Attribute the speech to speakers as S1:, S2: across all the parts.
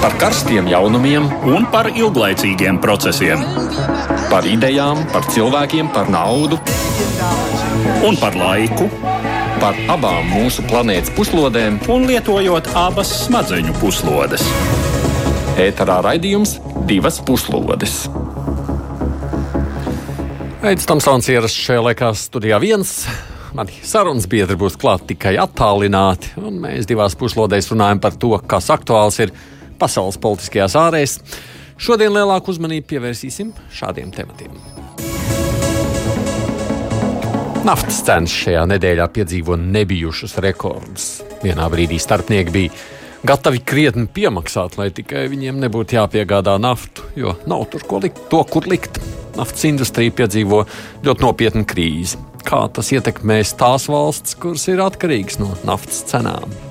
S1: par karstiem jaunumiem
S2: un par ilglaicīgiem procesiem.
S1: Par idejām, par cilvēkiem, par naudu
S2: un par laiku.
S1: Par abām mūsu planētas puslodēm,
S2: un lietojot abas smadzeņu puslodes.
S1: Ēterā raidījums divas puslodes.
S3: Aizsmeļamies, Tamsons ierasts šajā laikā studijā viens. Mani sarunas biedri būs klāt tikai attālināti, un mēs divās puslodēs runājam par to, kas aktuāls ir pasaules politiskajās ārēs. Šodien lielāku uzmanību pievērsīsim šādiem tematiem. Naftas cenas šajā nedēļā piedzīvo nebijušus rekordus. Vienā brīdī starpnieki bija gatavi krietni piemaksāt, lai tikai viņiem nebūtu jāpiegādā naftu, jo nav tur ko likt, to, kur likt. Naftas industrija piedzīvo ļoti nopietnu krīzi. Kā tas ietekmēs tās valsts, kuras ir atkarīgas no naftas cenām?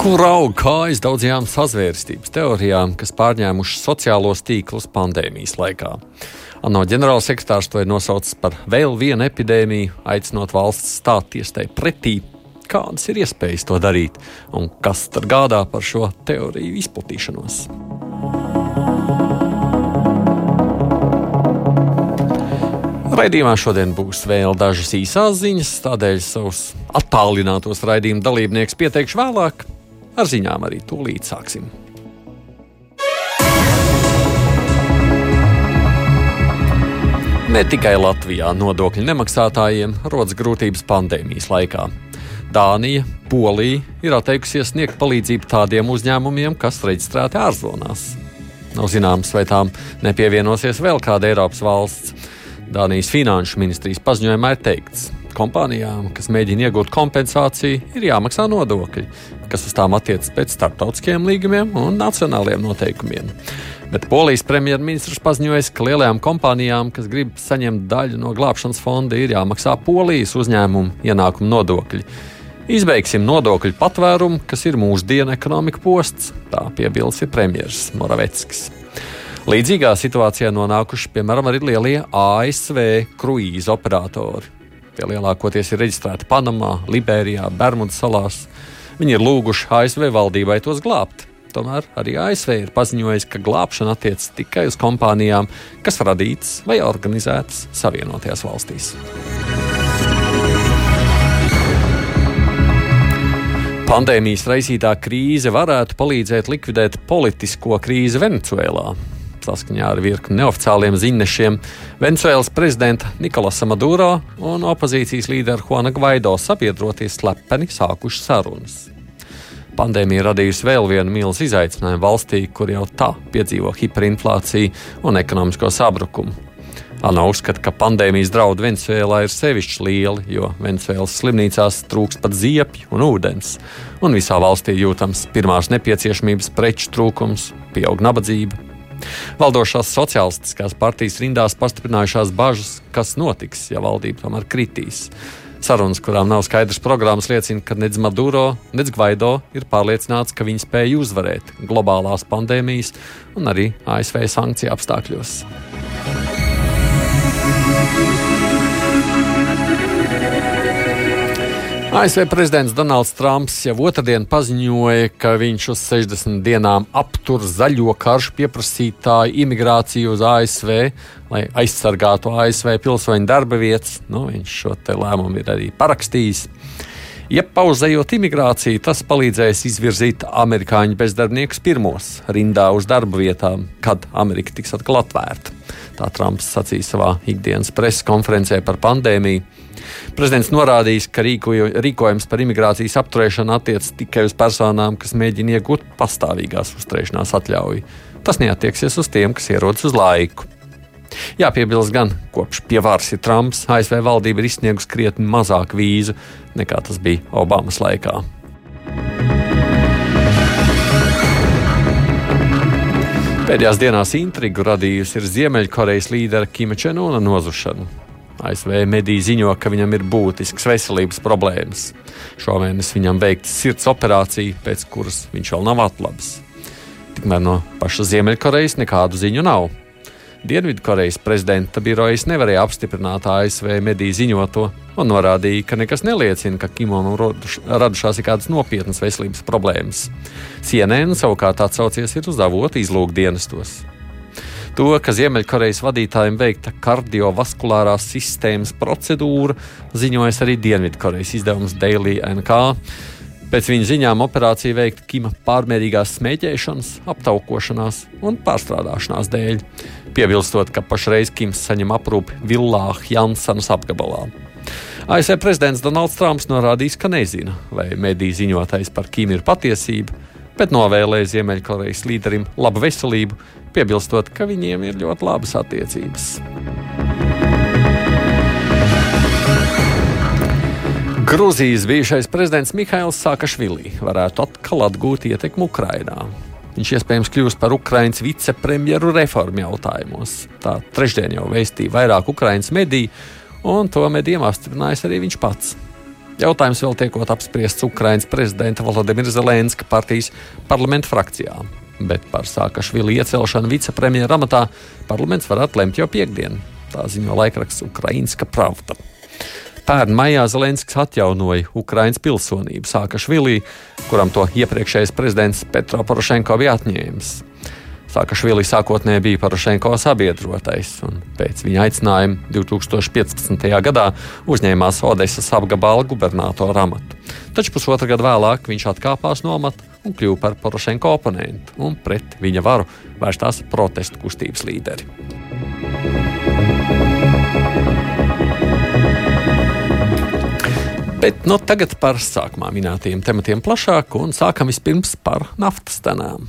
S3: Kur aug kājas daudzajām sazvērstības teorijām, kas pārņēmušas sociālos tīklus pandēmijas laikā. ANO ģenerālsekretārs to ir nosaucis par vēl vienu epidēmiju, aicinot valsts stāties tai pretī. Kādas ir iespējas to darīt, un kas tad gādā par šo teoriju izplatīšanos? Raidījumā šodien būs vēl dažas īsās ziņas, tādēļ savus attālinātos raidījumu dalībniekus pieteikšu vēlāk. Ar ziņām arī tūlīt sāksim. Ne tikai Latvijā nodokļu nemaksātājiem rodas grūtības pandēmijas laikā. Dānija, Polija ir atteikusies sniegt palīdzību tādiem uzņēmumiem, kas reģistrēti ārzonās. Nav zināms, vai tām nepievienosies vēl kāda Eiropas valsts. Dānijas finanšu ministrijas paziņojumā ir teikts, ka kompānijām, kas mēģina iegūt kompensāciju, ir jāmaksā nodokļi, kas uz tām attiecas pēc starptautiskiem līgumiem un nacionāliem noteikumiem. Bet Polijas premjerministrs paziņoja, ka lielajām kompānijām, kas grib saņemt daļu no glābšanas fonda, ir jāmaksā Polijas uzņēmumu ienākumu nodokļi. Izbeigsim nodokļu patvērumu, kas ir mūsdienu ekonomika posts, tā piebilst premjerministrs Moraveckis. Līdzīgā situācijā nonākuši piemēram arī lielie ASV kruīza operatori. Tie lielākoties ir reģistrēti Panamā, Liberijā, Bermudu salās. Viņi ir lūguši ASV valdībai tos glābt. Tomēr arī ASV ir paziņojis, ka glābšana attiecas tikai uz kompānijām, kas radītas vai organizētas Savienotajās valstīs. Pandēmijas raisītā krīze varētu palīdzēt likvidēt politisko krīzi Venecuēlā. Saskaņā ar virkni neoficiāliem ziņnešiem Venecuēlas prezidenta Nikolasa Maduro un opozīcijas līdera Juana Gvaido sabiedroties slepeni sākuši sarunas. Pandēmija radījusi vēl vienu milzu izaicinājumu valstī, kur jau tā piedzīvo hiperinflāciju un ekonomisko sabrukumu. Ana uzskata, ka pandēmijas draudi Venecijā ir sevišķi lieli, jo Venecijas slimnīcās trūks pat ziepju un ūdens, un visā valstī jūtams pirmās nepieciešamības preču trūkums, pieaug nabadzība, Valdošās sociālistiskās partijas rindās pastiprinājušās bažas, kas notiks, ja valdība tomēr kritīs. Sarunas, kurām nav skaidrs programmas, liecina, ka nedz Maduro, nedz Gvaido ir pārliecināts, ka viņi spēj uzvarēt globālās pandēmijas un arī ASV sankciju apstākļos. ASV prezidents Donalds Trumps jau otrdien paziņoja, ka viņš uz 60 dienām aptur zaļo karšu pieprasītāju imigrāciju uz ASV, lai aizsargātu ASV pilsoņu darba vietas. Nu, viņš šo lēmumu ir arī parakstījis. Ja pauzējot imigrāciju, tas palīdzēs izvirzīt amerikāņu bezdarbniekus pirmos rindā uz darba vietām, kad Amerika tiks atkal atvērta. Tā Trumps sacīja savā ikdienas preses konferencē par pandēmiju. Prezidents norādījis, ka rīkoju, rīkojums par imigrācijas apturēšanu attiecas tikai uz personām, kas mēģina iegūt pastāvīgās uzturēšanās atļauju. Tas neatieksies uz tiem, kas ierodas uz laiku. Jāpiebilst, gan kopš pie varas ir Trumps, ASV valdība ir izsniegusi krietni mazāk vīzu nekā tas bija Obamas laikā. Pēdējās dienās intrigu radījusi ir Ziemeļkorejas līdera Kima Čenona nozušana. ASV mediji ziņo, ka viņam ir būtisks veselības problēmas. Šomēnes viņam veikta sirds operācija, pēc kuras viņš vēl nav atlabis. Tikmēr no paša Ziemeļkorejas nekādu ziņu nav. Dienvidkorejas prezidenta birojas nevarēja apstiprināt ASV mediju ziņoto un norādīja, ka nekas neliecina, ka Kimam radušās ir kādas nopietnas veselības problēmas. CNN savukārt atsaucies uz avotu izlūkdienestos. To, ka Ziemeļkorejas vadītājiem veikta kardiovaskulārās sistēmas procedūra, ziņojas arī Dienvidkorejas izdevums Daily NK. Pēc viņa ziņām operācija veikta Kima pārmērīgās smēķēšanas, aptaukošanās un pārstrādāšanās dēļ, piebilstot, ka pašreiz Kims saņem aprūpi villā Jansanas apgabalā. ASV prezidents Donalds Trumps norādījis, ka nezina, vai mediju ziņotais par Kimu ir patiesība, bet novēlēja Ziemeļkorejas līderim labu veselību, piebilstot, ka viņiem ir ļoti labas attiecības. Grūzijas bijušais prezidents Mihails Sakašvili varētu atkal atgūt ietekmi Ukrajinā. Viņš iespējams kļūs par Ukraiņas vicepremjeru reformu jautājumos. Tā trešdien jau vēstīja vairāk Ukraiņas mediju, un to medijiem apstiprinājis arī viņš pats. Jautājums vēl tiekot apspriests Ukraiņas prezidenta Volodimira Zelenska partijas parlamenta frakcijā. Bet par Sakašvili iecelšanu vicepremjera amatā parlaments varētu lemt jau piekdien. Tā ziņo laikraksts Ukraiņska Pravda. Pērn maijā Zelenskis atjaunoja Ukraiņas pilsonību Sākašvilī, kuram to iepriekšējais prezidents Petro Porošenko bija atņēmis. Sākašvili sākotnēji bija Porošenko sabiedrotais, un pēc viņa aicinājuma 2015. gadā uzņēmās Odesas apgabala gubernatora amatu. Taču pusotru gadu vēlāk viņš atkāpās no amata un kļuva par Porošenko oponentu, un pret viņa varu vērstās protestu kustības līderi. Bet nu, tagad par sākumā minētajiem tematiem plašāk, un sākam vispirms par naftas cenām.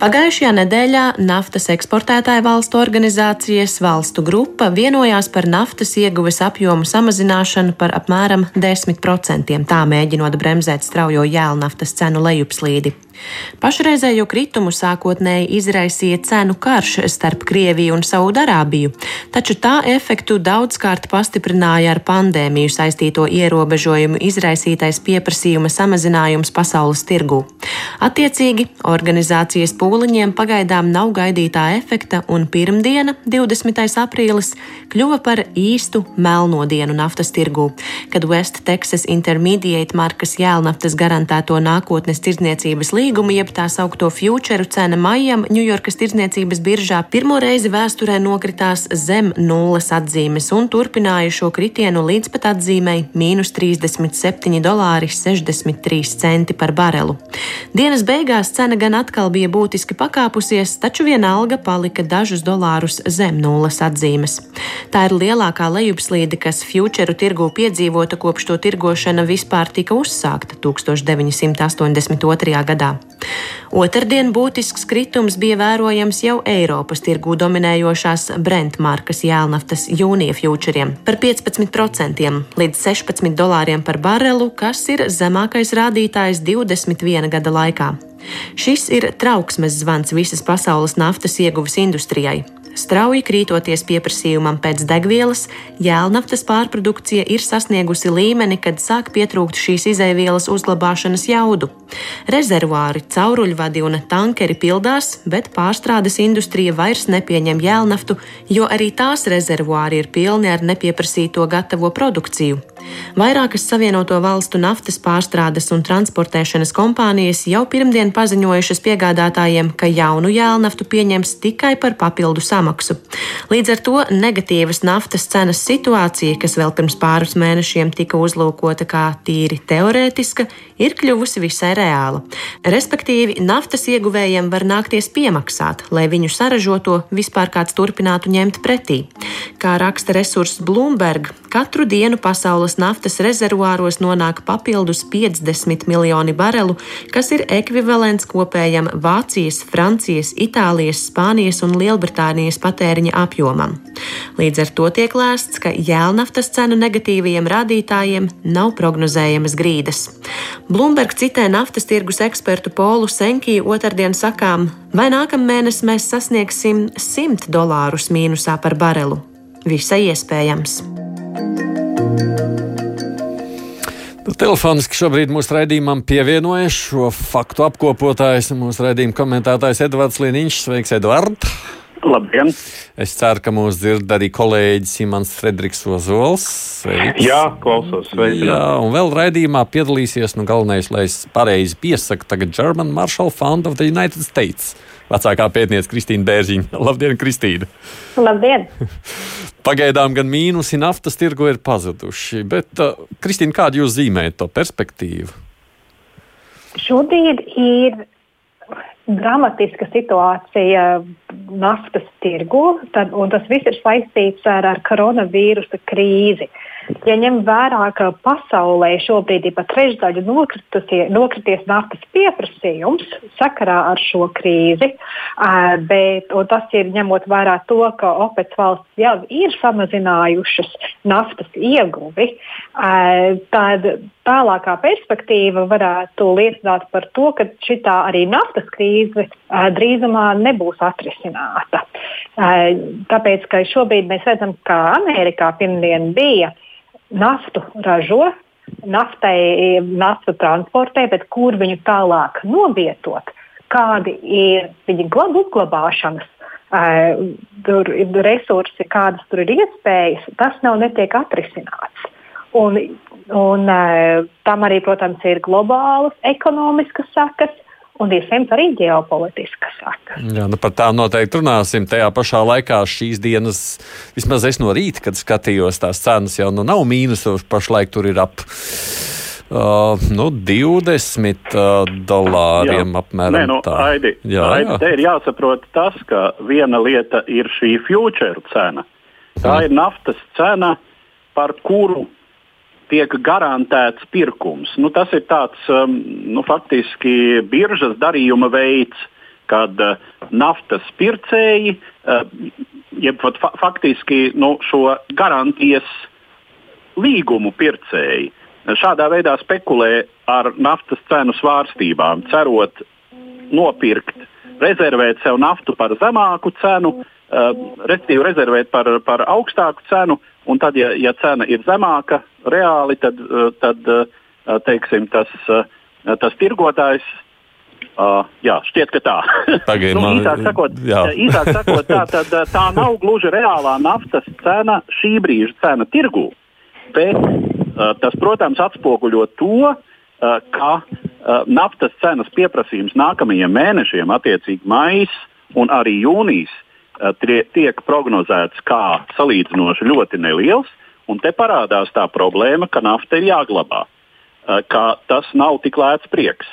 S4: Pagājušajā nedēļā naftas eksportētāju valstu organizācijas valstu grupa vienojās par naftas ieguves apjomu samazināšanu par apmēram 10%, tā mēģinot bremzēt straujo jēlnaftas cenu lejupslīdi. Pašreizējo kritumu sākotnēji izraisīja cenu karš starp Krieviju un Saudarābiju, taču tā efektu daudzkārt pastiprināja ar pandēmiju saistīto ierobežojumu izraisītais pieprasījuma samazinājums pasaules tirgū. Attiecīgi, organizācijas pūliņiem pagaidām nav gaidītā efekta, un pirmdiena, 20. aprīlis, kļuva par īstu melno dienu naftas tirgū, kad West Texas Intermediate markas jēlnaftas garantēto nākotnes tirdzniecības līgumu līgumu, jeb tā saukto future cena maijam Ņujorkas tirdzniecības biržā pirmo reizi vēsturē nokritās zem nulles atzīmes un turpināja šo kritienu līdz pat atzīmei - mīnus 37,63 centi par barelu. Dienas beigās cena gan atkal bija būtiski pakāpusies, taču vienalga palika dažus dolārus zem nulles atzīmes. Tā ir lielākā lejupslīde, kas future tirgu piedzīvota kopš to tirgošana vispār tika uzsākta 1982. gadā. Otradien būtisks kritums bija vērojams jau Eiropas tirgū dominējošās Brent markas jēlnaftas jūnija futuriem par 15% līdz 16 dolāriem par barelu, kas ir zemākais rādītājs 21 gada laikā. Šis ir trauksmes zvans visas pasaules naftas ieguves industrijai. Strauji krītoties pieprasījumam pēc degvielas, jēlnaftas pārprodukcija ir sasniegusi līmeni, kad sāk pietrūkt šīs izēvielas uzglabāšanas jaudu. Rezervuāri, cauruļvadi un tankeri pildās, bet pārstrādes industrija vairs nepieņem jēlnaftu, jo arī tās rezervuāri ir pilni ar nepieprasīto gatavo produkciju. Vairākas Savienoto Valstu naftas pārstrādes un transportēšanas kompānijas jau pirmdien paziņojušas piegādātājiem, ka jaunu jēlnaftu pieņems tikai par papildu samaksu. Līdz ar to negatīvas naftas cenas situācija, kas vēl pirms pāris mēnešiem tika uzlūkota kā tīri teorētiska, ir kļuvusi visai reāla. Respektīvi, naftas ieguvējiem var nākties piemaksāt, lai viņu saražoto vispār kāds turpinātu ņemt pretī. Kā raksta resurss Bloomberg, katru dienu pasaules naftas rezervuāros nonāk papildus 50 miljoni barelu, kas ir ekvivalents kopējam Vācijas, Francijas, Itālijas, Spānijas un Lielbritānijas patēriņa apjomam. Līdz ar to tiek lēsts, ka jēlnaftas cenu negatīvajiem rādītājiem nav prognozējamas grīdas. Bloomberg citē naftas tirgus ekspertu Polu Senkiju otrdien sakām, vai nākamnēnes mēs sasniegsim 100 dolārus mīnusā par barelu. Visai iespējams.
S3: Telefoniski šobrīd mūsu raidījumam pievienojas šo faktu apkopotājs un mūsu raidījuma komentētājs Edvards Liniņš. Sveiks, Edvards!
S5: Labdien!
S3: Es ceru, ka mūs dzird arī kolēģis Imants Frederiks Ozols.
S5: Sveiks. Jā, klausos. Sveiks.
S3: Jā, un vēl raidījumā piedalīsies, nu galvenais, lai es pareizi piesaku, tagad German Marshall Fund of the United States. Vecākā pētniece Kristīna Bērziņa. Labdien, Kristīna!
S6: Labdien!
S3: Pagaidām gan mīnusi naftas tirgu ir pazuduši, bet, uh, Kristīna, kādu jūs zīmējat to perspektīvu?
S6: Šobrīd ir dramatiska situācija naftas tirgu, tad, un tas viss ir saistīts ar, ar koronavīrusa krīzi. Ja ņem vērā, ka pasaulē šobrīd ir pat trešdaļa nokrities naftas pieprasījums sakarā ar šo krīzi, bet tas ir ņemot vērā to, ka OPEC valsts jau ir samazinājušas naftas ieguvi, tad tālākā perspektīva varētu liecināt par to, ka šī arī naftas krīze drīzumā nebūs atrisināta. Tāpēc, ka šobrīd mēs redzam, ka Amerikā pirmdien bija naftu ražo, naftai, naftu transportē, bet kur viņu tālāk novietot, kādi ir viņa glab uzglabāšanas uh, resursi, kādas tur ir iespējas, tas nav netiek atrisināts. Un, un, uh, tam arī, protams, ir globālas ekonomiskas sakas, un iespējams arī ģeopolitiskas sakas.
S3: Jā, nu par tām noteikti runāsim. Tajā pašā laikā šīs dienas, vismaz es no rīta, kad skatījos tās cenas, jau nu nav mīnusos, pašlaik tur ir ap. Uh, nu, 20 uh, dolāriem jā. apmēram.
S5: Nē, nu, tā Aidi, jā, Aidi, jā. Te ir jāsaprot tas, ka viena lieta ir šī future cena. Tā mm. ir naftas cena, par kuru tiek garantēts pirkums. Nu, tas ir tāds um, nu, faktiski biržas darījuma veids, kad uh, naftas pircēji, uh, jeb fa faktiski nu, šo garantijas līgumu pircēji, šādā veidā spekulē ar naftas cenu svārstībām, cerot nopirkt, rezervēt sev naftu par zemāku cenu, uh, respektīvi rezervēt par, par augstāku cenu, un tad, ja, ja cena ir zemāka, reāli, tad, eh, tad eh, teiksim, tas, eh, tas tirgotājs Uh, jā, šķiet, ka tā.
S3: Tagad, nu,
S5: īsāk sakot, īsāk sakot tā, tad, tā nav gluži reālā naftas cena, šī brīža cena tirgū. Bet uh, tas, protams, atspoguļo to, uh, ka uh, naftas cenas pieprasījums nākamajiem mēnešiem, attiecīgi maijs un arī jūnijas, uh, tiek prognozēts kā salīdzinoši ļoti neliels. Un te parādās tā problēma, ka nafta ir jāglabā, eh, ka tas nav tik lēts prieks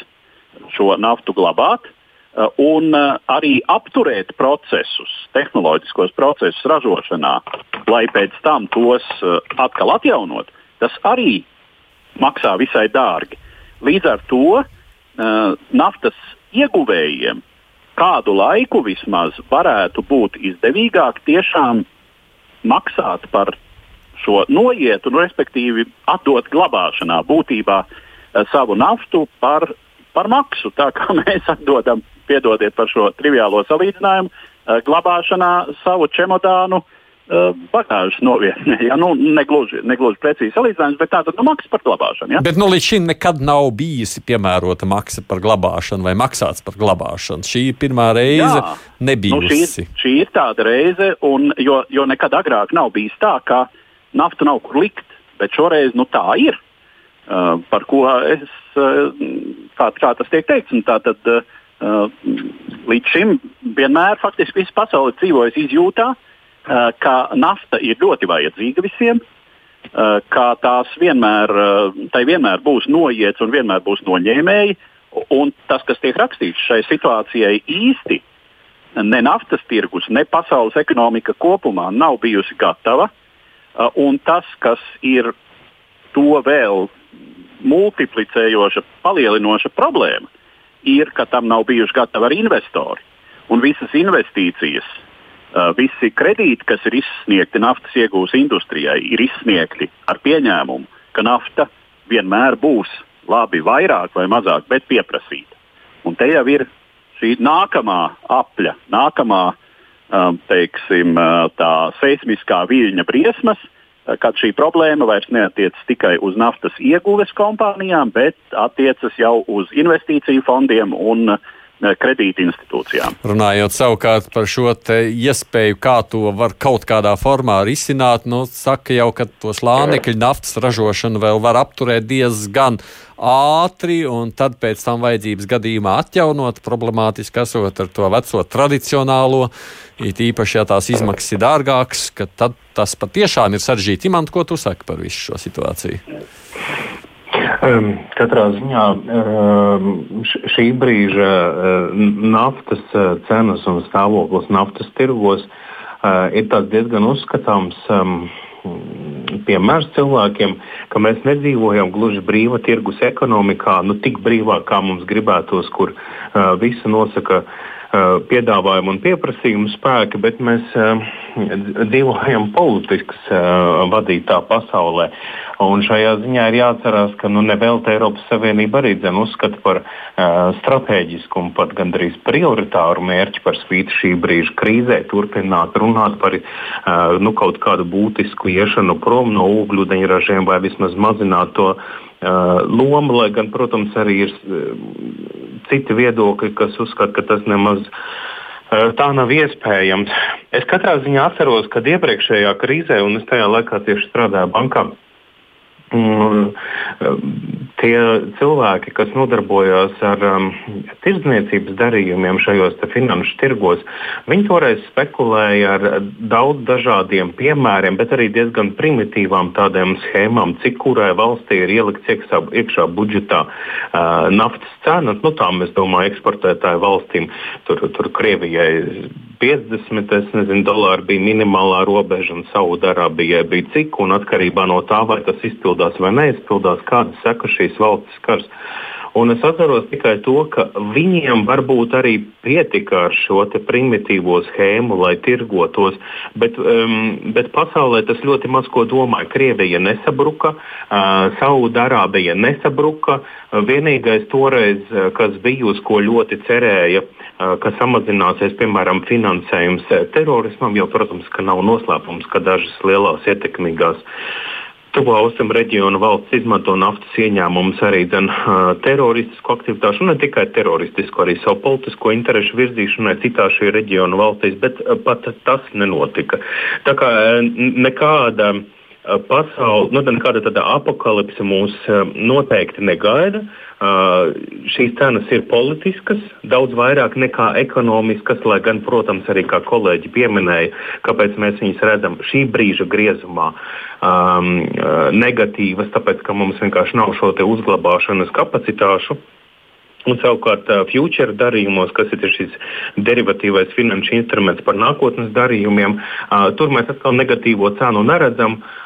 S5: šo naftu glabāt. Eh, un eh, arī apturēt procesus, tehnoloģiskos procesus ražošanā, lai pēc tam tos atkal atjaunot, tas arī maksā visai dārgi. Līdz ar to naftas ieguvējiem kādu laiku vismaz varētu būt izdevīgāk tiešām maksāt par šo noietu, nu, respektīvi atdot glabāšanā būtībā eh, savu naftu par, par maksu. Tā kā mēs atdodam, piedodiet par šo triviālo salīdzinājumu, eh, glabāšanā savu čemodānu uh, bagāžas novietnē. Ja? Nu, negluži, negluži precīzi salīdzinājums, bet tāda nu, maksa par glabāšanu. Ja?
S3: Bet nu, līdz šim nekad nav bijusi piemērota maksa par glabāšanu vai maksāts par glabāšanu. Šī ir pirmā reize, nebija.
S5: Nu, šī, šī ir tāda reize, un, jo, jo nekad agrāk nav bijis tā, ka naftu nav kur likt. Bet šoreiz nu, tā ir. Uh, par ko es, uh, kā, kā tas tiek teikts, tā tad uh, līdz šim vienmēr faktiski visa pasaule ir dzīvojusi izjūtā, uh, ka nafta ir ļoti vajadzīga visiem, uh, ka tās vienmēr, uh, tai vienmēr būs noiets un vienmēr būs noņēmēji. Un tas, kas tiek rakstīts šai situācijai īsti, ne naftas tirgus, ne pasaules ekonomika kopumā nav bijusi gatava un tas, kas ir to vēl multiplicējoša, palielinoša problēma, ir, ka tam nav bijuši gatavi arī investori. Un visas investīcijas, visi kredīti, kas ir izsniegti naftas iegūs industrijai, ir izsniegti ar pieņēmumu, ka nafta vienmēr būs labi vairāk vai mazāk, bet pieprasīta. Un te jau ir šī nākamā apļa, nākamā teiksim, tā seismiskā viļņa briesmas, kad šī problēma vairs neatiecas tikai uz naftas ieguves kompānijām, bet attiecas jau uz investīciju fondiem un uh, kredīti institūcijām.
S3: Runājot savukārt par šo iespēju, kā to var kaut kādā formā risināt, nu, saka jau, ka to slānekļa naftas ražošanu vēl var apturēt diezgan ātri, un tad pēc tam vajadzības gadījumā atjaunot problemātiski esot ar to veco tradicionālo, it īpaši, ja tās izmaksas ir dārgākas, tad tas patiešām ir sarežģīti. Imant, ko tu saki par visu šo situāciju?
S7: Katrā ziņā šī brīža naftas uh, cenas un stāvoklis naftas tirgos uh, ir diezgan uzskatāms. Piemērs cilvēkiem, ka mēs nedzīvojam gluži brīva tirgus ekonomikā, nu tik brīvā, kā mums gribētos, kur uh, visu nosaka uh, Uh, piedāvājumu un pieprasījumu spēki, bet mēs uh, dzīvojam politiskas uh, vadītā pasaulē. Un šajā ziņā ir jāatcerās, ka nu, nevelta Eiropas Savienība arī dzen, uzskata par strateģisku un pat gandrīz prioritāru mērķi par spīti šī brīža krīzē, turpināt runāt par nu, kaut kādu būtisku iešanu prom no ūgļūdeņražiem vai vismaz mazināt to uh, lomu, lai gan, protams, arī ir citi viedokļi, kas uzskata, ka tas nemaz eh, tā nav iespējams. Es katrā ziņā atceros, kad iepriekšējā krīzē, un es tajā laikā tieši strādāju bankā, Un, tie cilvēki, kas nodarbojās ar um, tirdzniecības darījumiem šajos finanšu tirgos, viņi toreiz spekulēja ar daudz dažādiem piemēriem, bet arī diezgan primitīvām tādām schēmām, cik kurai valstī ir ielikts iekšā, iekšā budžetā uh, naftas cenas. Nu, tā mēs domājam, eksportētāju valstīm, tur, tur Krievijai 50 nezinu, dolāri bija minimālā robeža, un Saudārābijai bija cik, un atkarībā no tā, vai tas izpildās vai neizpildās, kādas sekas šīs valsts skars. Un es atceros tikai to, ka viņiem varbūt arī pietika ar šo primitīvo schēmu, lai tirgotos, bet, um, bet pasaulē tas ļoti maz ko domāja. Krievija nesabruka, uh, Saudārābija nesabruka. Vienīgais toreiz, kas bija, uz ko ļoti cerēja, uh, ka samazināsies, piemēram, finansējums terorismam, jo, protams, ka nav noslēpums, ka dažas lielās ietekmīgās uh, Tuvo austrumu reģionu valsts izmanto naftas ieņēmumus arī dzen, uh, teroristisku aktivitāšu, un ne tikai teroristisku, arī savu politisko interesu virzīšanai citās šī reģiona valstīs, bet uh, pat tas nenotika. Tā kā nekāda pasaule, nu, nekāda tāda apakalipse mūs noteikti negaida. Uh, šīs cenas ir politiskas, daudz vairāk nekā ekonomiskas, lai gan, protams, arī kā kolēģi pieminēja, kāpēc mēs viņus redzam šī brīža griezumā um, negatīvas, tāpēc ka mums vienkārši nav šo uzglabāšanas kapacitāšu. Un savukārt, future darījumos, kas ir šis derivatīvais finanšu instruments par nākotnes darījumiem, uh, tur mēs atkal negatīvo cenu neredzam. Uh,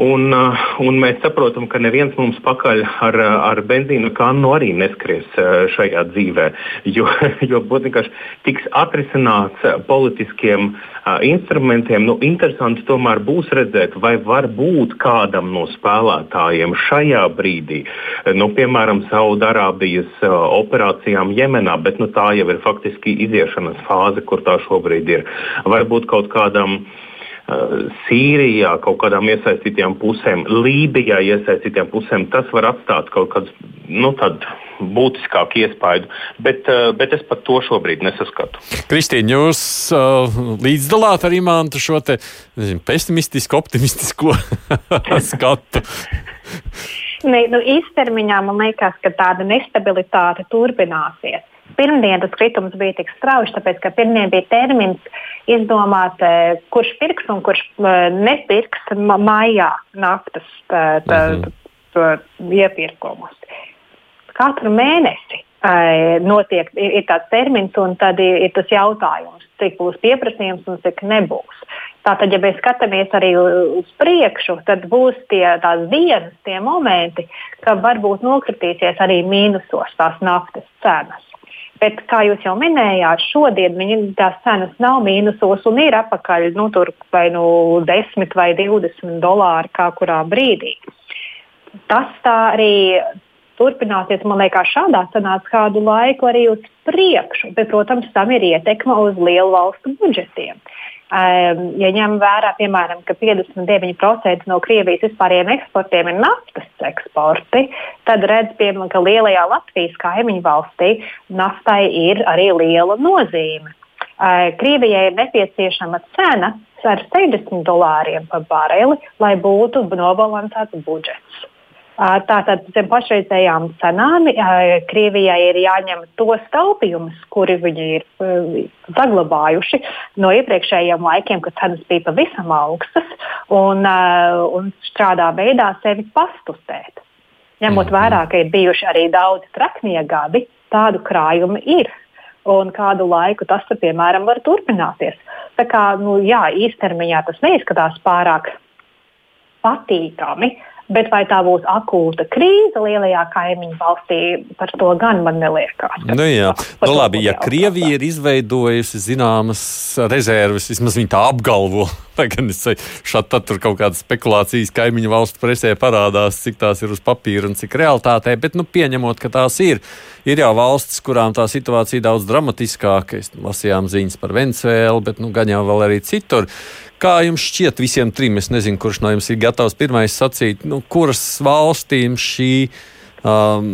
S7: Un, uh, un mēs saprotam, ka neviens mums pakaļ ar, ar benzīna kannu arī neskries uh, šajā dzīvē, jo, jo vienkārši tiks atrisināts politiskiem uh, instrumentiem. Nu, interesanti tomēr būs redzēt, vai var būt kādam no spēlētājiem šajā brīdī, nu, piemēram, Saudārābijas operācijām Jemenā, bet nu, tā jau ir faktiski iziešanas fāze, kur tā šobrīd ir. Varbūt kaut kādam uh, Sīrijā kaut kādām iesaistītām pusēm, Lībijā iesaistītām pusēm, tas var atstāt kaut kādu nu, būtiskāku iespaidu, bet, bet es pat to šobrīd nesaskatu.
S3: Kristīna, jūs uh, līdzdalāt ar Imantu šo te, nezinu, pesimistisku, optimistisko skatu?
S6: Ne, nu, īstermiņā man liekas, ka tāda nestabilitāte turpināsies. Pirmdien tas kritums bija tik strauji, tāpēc ka pirmdien bija termins izdomāt, eh, kurš pirks un kurš eh, nepirks maijā naftas tā, tā, tā, iepirkumus. Katru mēnesi notiek, ir, ir tāds termins, un tad ir, ir tas jautājums, cik būs pieprasījums un cik nebūs. Tātad, ja mēs skatāmies arī uz priekšu, tad būs tie, dienas, tie momenti, kad varbūt nokritīsies arī mīnusos tās naftas cenas. Bet, kā jūs jau minējāt, šodien viņi, tās cenas nav mīnusos un ir apakaļ nu, tur, vai nu 10 vai 20 dolāri kā kurā brīdī. Tas tā arī turpināsies, man liekas, šādā cenās kādu laiku arī uz priekšu, bet, protams, tam ir ietekme uz lielu valstu budžetiem. Ja ņem vērā, piemēram, ka 59% no Krievijas vispārējiem eksportiem ir naftas eksporti, tad redz, piemēram, ka lielajā Latvijas kaimiņu valstī naftai ir arī liela nozīme. Krievijai ir nepieciešama cena ar 60 dolāriem par bareli, lai būtu nobalansēts budžets. Tātad zem pašreizējām cenām Krievijai ir jāņem tos taupījumus, kuri viņi ir saglabājuši no iepriekšējiem laikiem, kad cenas bija pavisam augstas, un, un šādā veidā sevi pastustēt. Ņemot mhm. vērā, ka ir bijuši arī daudzi traknie gadi, tādu krājumu ir. Un kādu laiku tas, piemēram, var turpināties. Tā kā nu, jā, īstermiņā tas neizskatās pārāk patīkami, uh, Bet vai tā būs akūta krīze lielajā kaimiņu valstī, par to gan man neliekas.
S3: Nu, jā, nu, labi, ja Krievija ir izveidojusi zināmas rezerves, vismaz viņi tā apgalvo, lai gan es šādi tur kaut kādas spekulācijas kaimiņu valstu presē parādās, cik tās ir uz papīra un cik realitātē, bet nu, pieņemot, ka tās ir, ir jau valstis, kurām tā situācija daudz dramatiskāka. Lasījām ziņas par Venecuēlu, bet nu, gan jau vēl arī citur. Kā jums šķiet, visiem trim? Es nezinu, kurš no jums ir gatavs pirmais sacīt, nu, kuras valstīm šī um,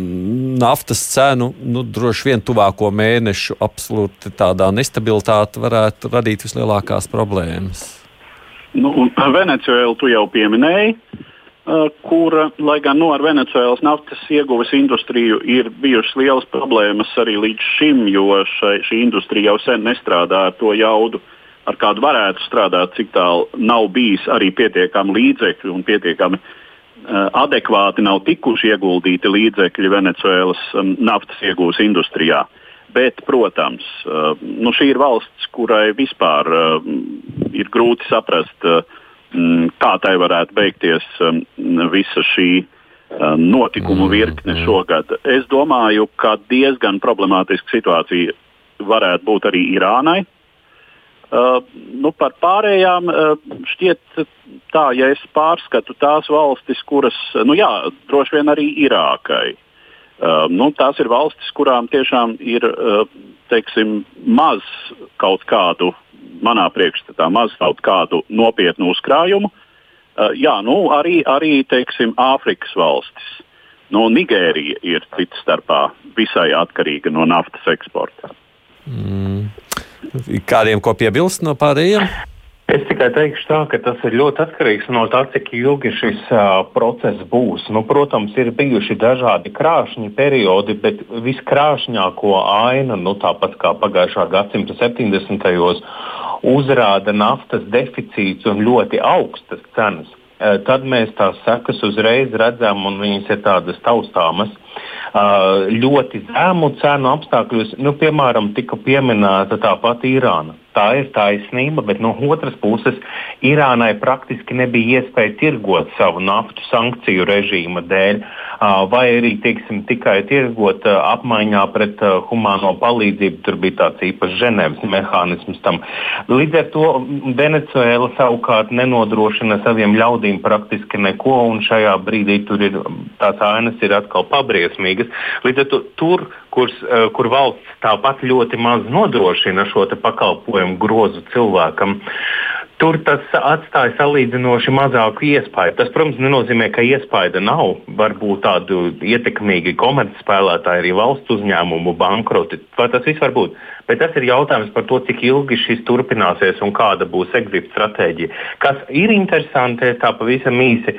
S3: naftas cenu nu, droši vien tuvāko mēnešu absolūti tādā nestabilitāte varētu radīt vislielākās problēmas.
S5: Nu, Venecuēlu tu jau pieminēji, uh, kur, lai gan nu, ar Venecijas naftas ieguves industriju ir bijušas lielas problēmas arī līdz šim, jo šai, šī industrija jau sen nestrādā ar to jaudu, ar kādu varētu strādāt, cik tālu nav bijis arī pietiekami līdzekļi un pietiekami uh, adekvāti nav tikuši ieguldīti līdzekļi Venecijas um, naftas iegūs industrijā. Bet, protams, uh, nu šī ir valsts, kurai vispār uh, ir grūti saprast, uh, kā tai varētu beigties um, visa šī notikumu mm, virkne mm. šogad. Es domāju, ka diezgan problemātiska situācija varētu būt arī Irānai. Uh, nu, par pārējām uh, šķiet tā, ja es pārskatu tās valstis, kuras, nu jā, droši vien arī Irākai. Uh, nu, tās ir valstis, kurām tiešām ir teiksim, maz kaut kādu, manā priekšstatā, maz kaut kādu nopietnu uzkrājumu. Jā, nu, arī, arī teiksim, Āfrikas valstis. Nu, Nigērija ir cits starpā visai atkarīga no naftas eksporta.
S3: Mm. Kādiem ko piebilst no pārējiem?
S7: Es tikai teikšu, tā, ka tas ir ļoti atkarīgs no tā, cik ilgi šis uh, process būs. Nu, protams, ir bijuši dažādi krāšņi periodi, bet viskrāšņāko ainu, nu, tāpat kā pagājušā gadsimta 70. gados, uzrāda naftas deficīts un ļoti augstas cenas. Uh, tad mēs tās sekas uzreiz redzam, un viņas ir tādas taustāmas. Uh, ļoti zemu cenu apstākļos, nu, piemēram, tika pieminēta tā pati Irāna tā ir taisnība, bet no otras puses Irānai praktiski nebija iespēja tirgot savu naftu sankciju režīma dēļ, vai arī teiksim, tikai tirgot apmaiņā pret humāno palīdzību. Tur bija tāds īpašs Ženēvas mehānisms tam. Līdz ar to Venecuēla savukārt nenodrošina saviem ļaudīm praktiski neko, un šajā brīdī tur ir tās ainas ir atkal pabriesmīgas. Līdz ar to tur kurs, eh, kur valsts tāpat ļoti maz nodrošina šo pakalpojumu grozu cilvēkam. Tur tas atstāja salīdzinoši mazāku iespēju. Tas, protams, nenozīmē, ka iespēja nav. Varbūt tādu ietekmīgi komercspēlētāji, arī valsts uzņēmumu bankroti. Tas viss var būt? Bet tas ir jautājums par to, cik ilgi šis turpināsies un kāda būs exit stratēģija. Kas ir interesanti, tā pavisam īsi,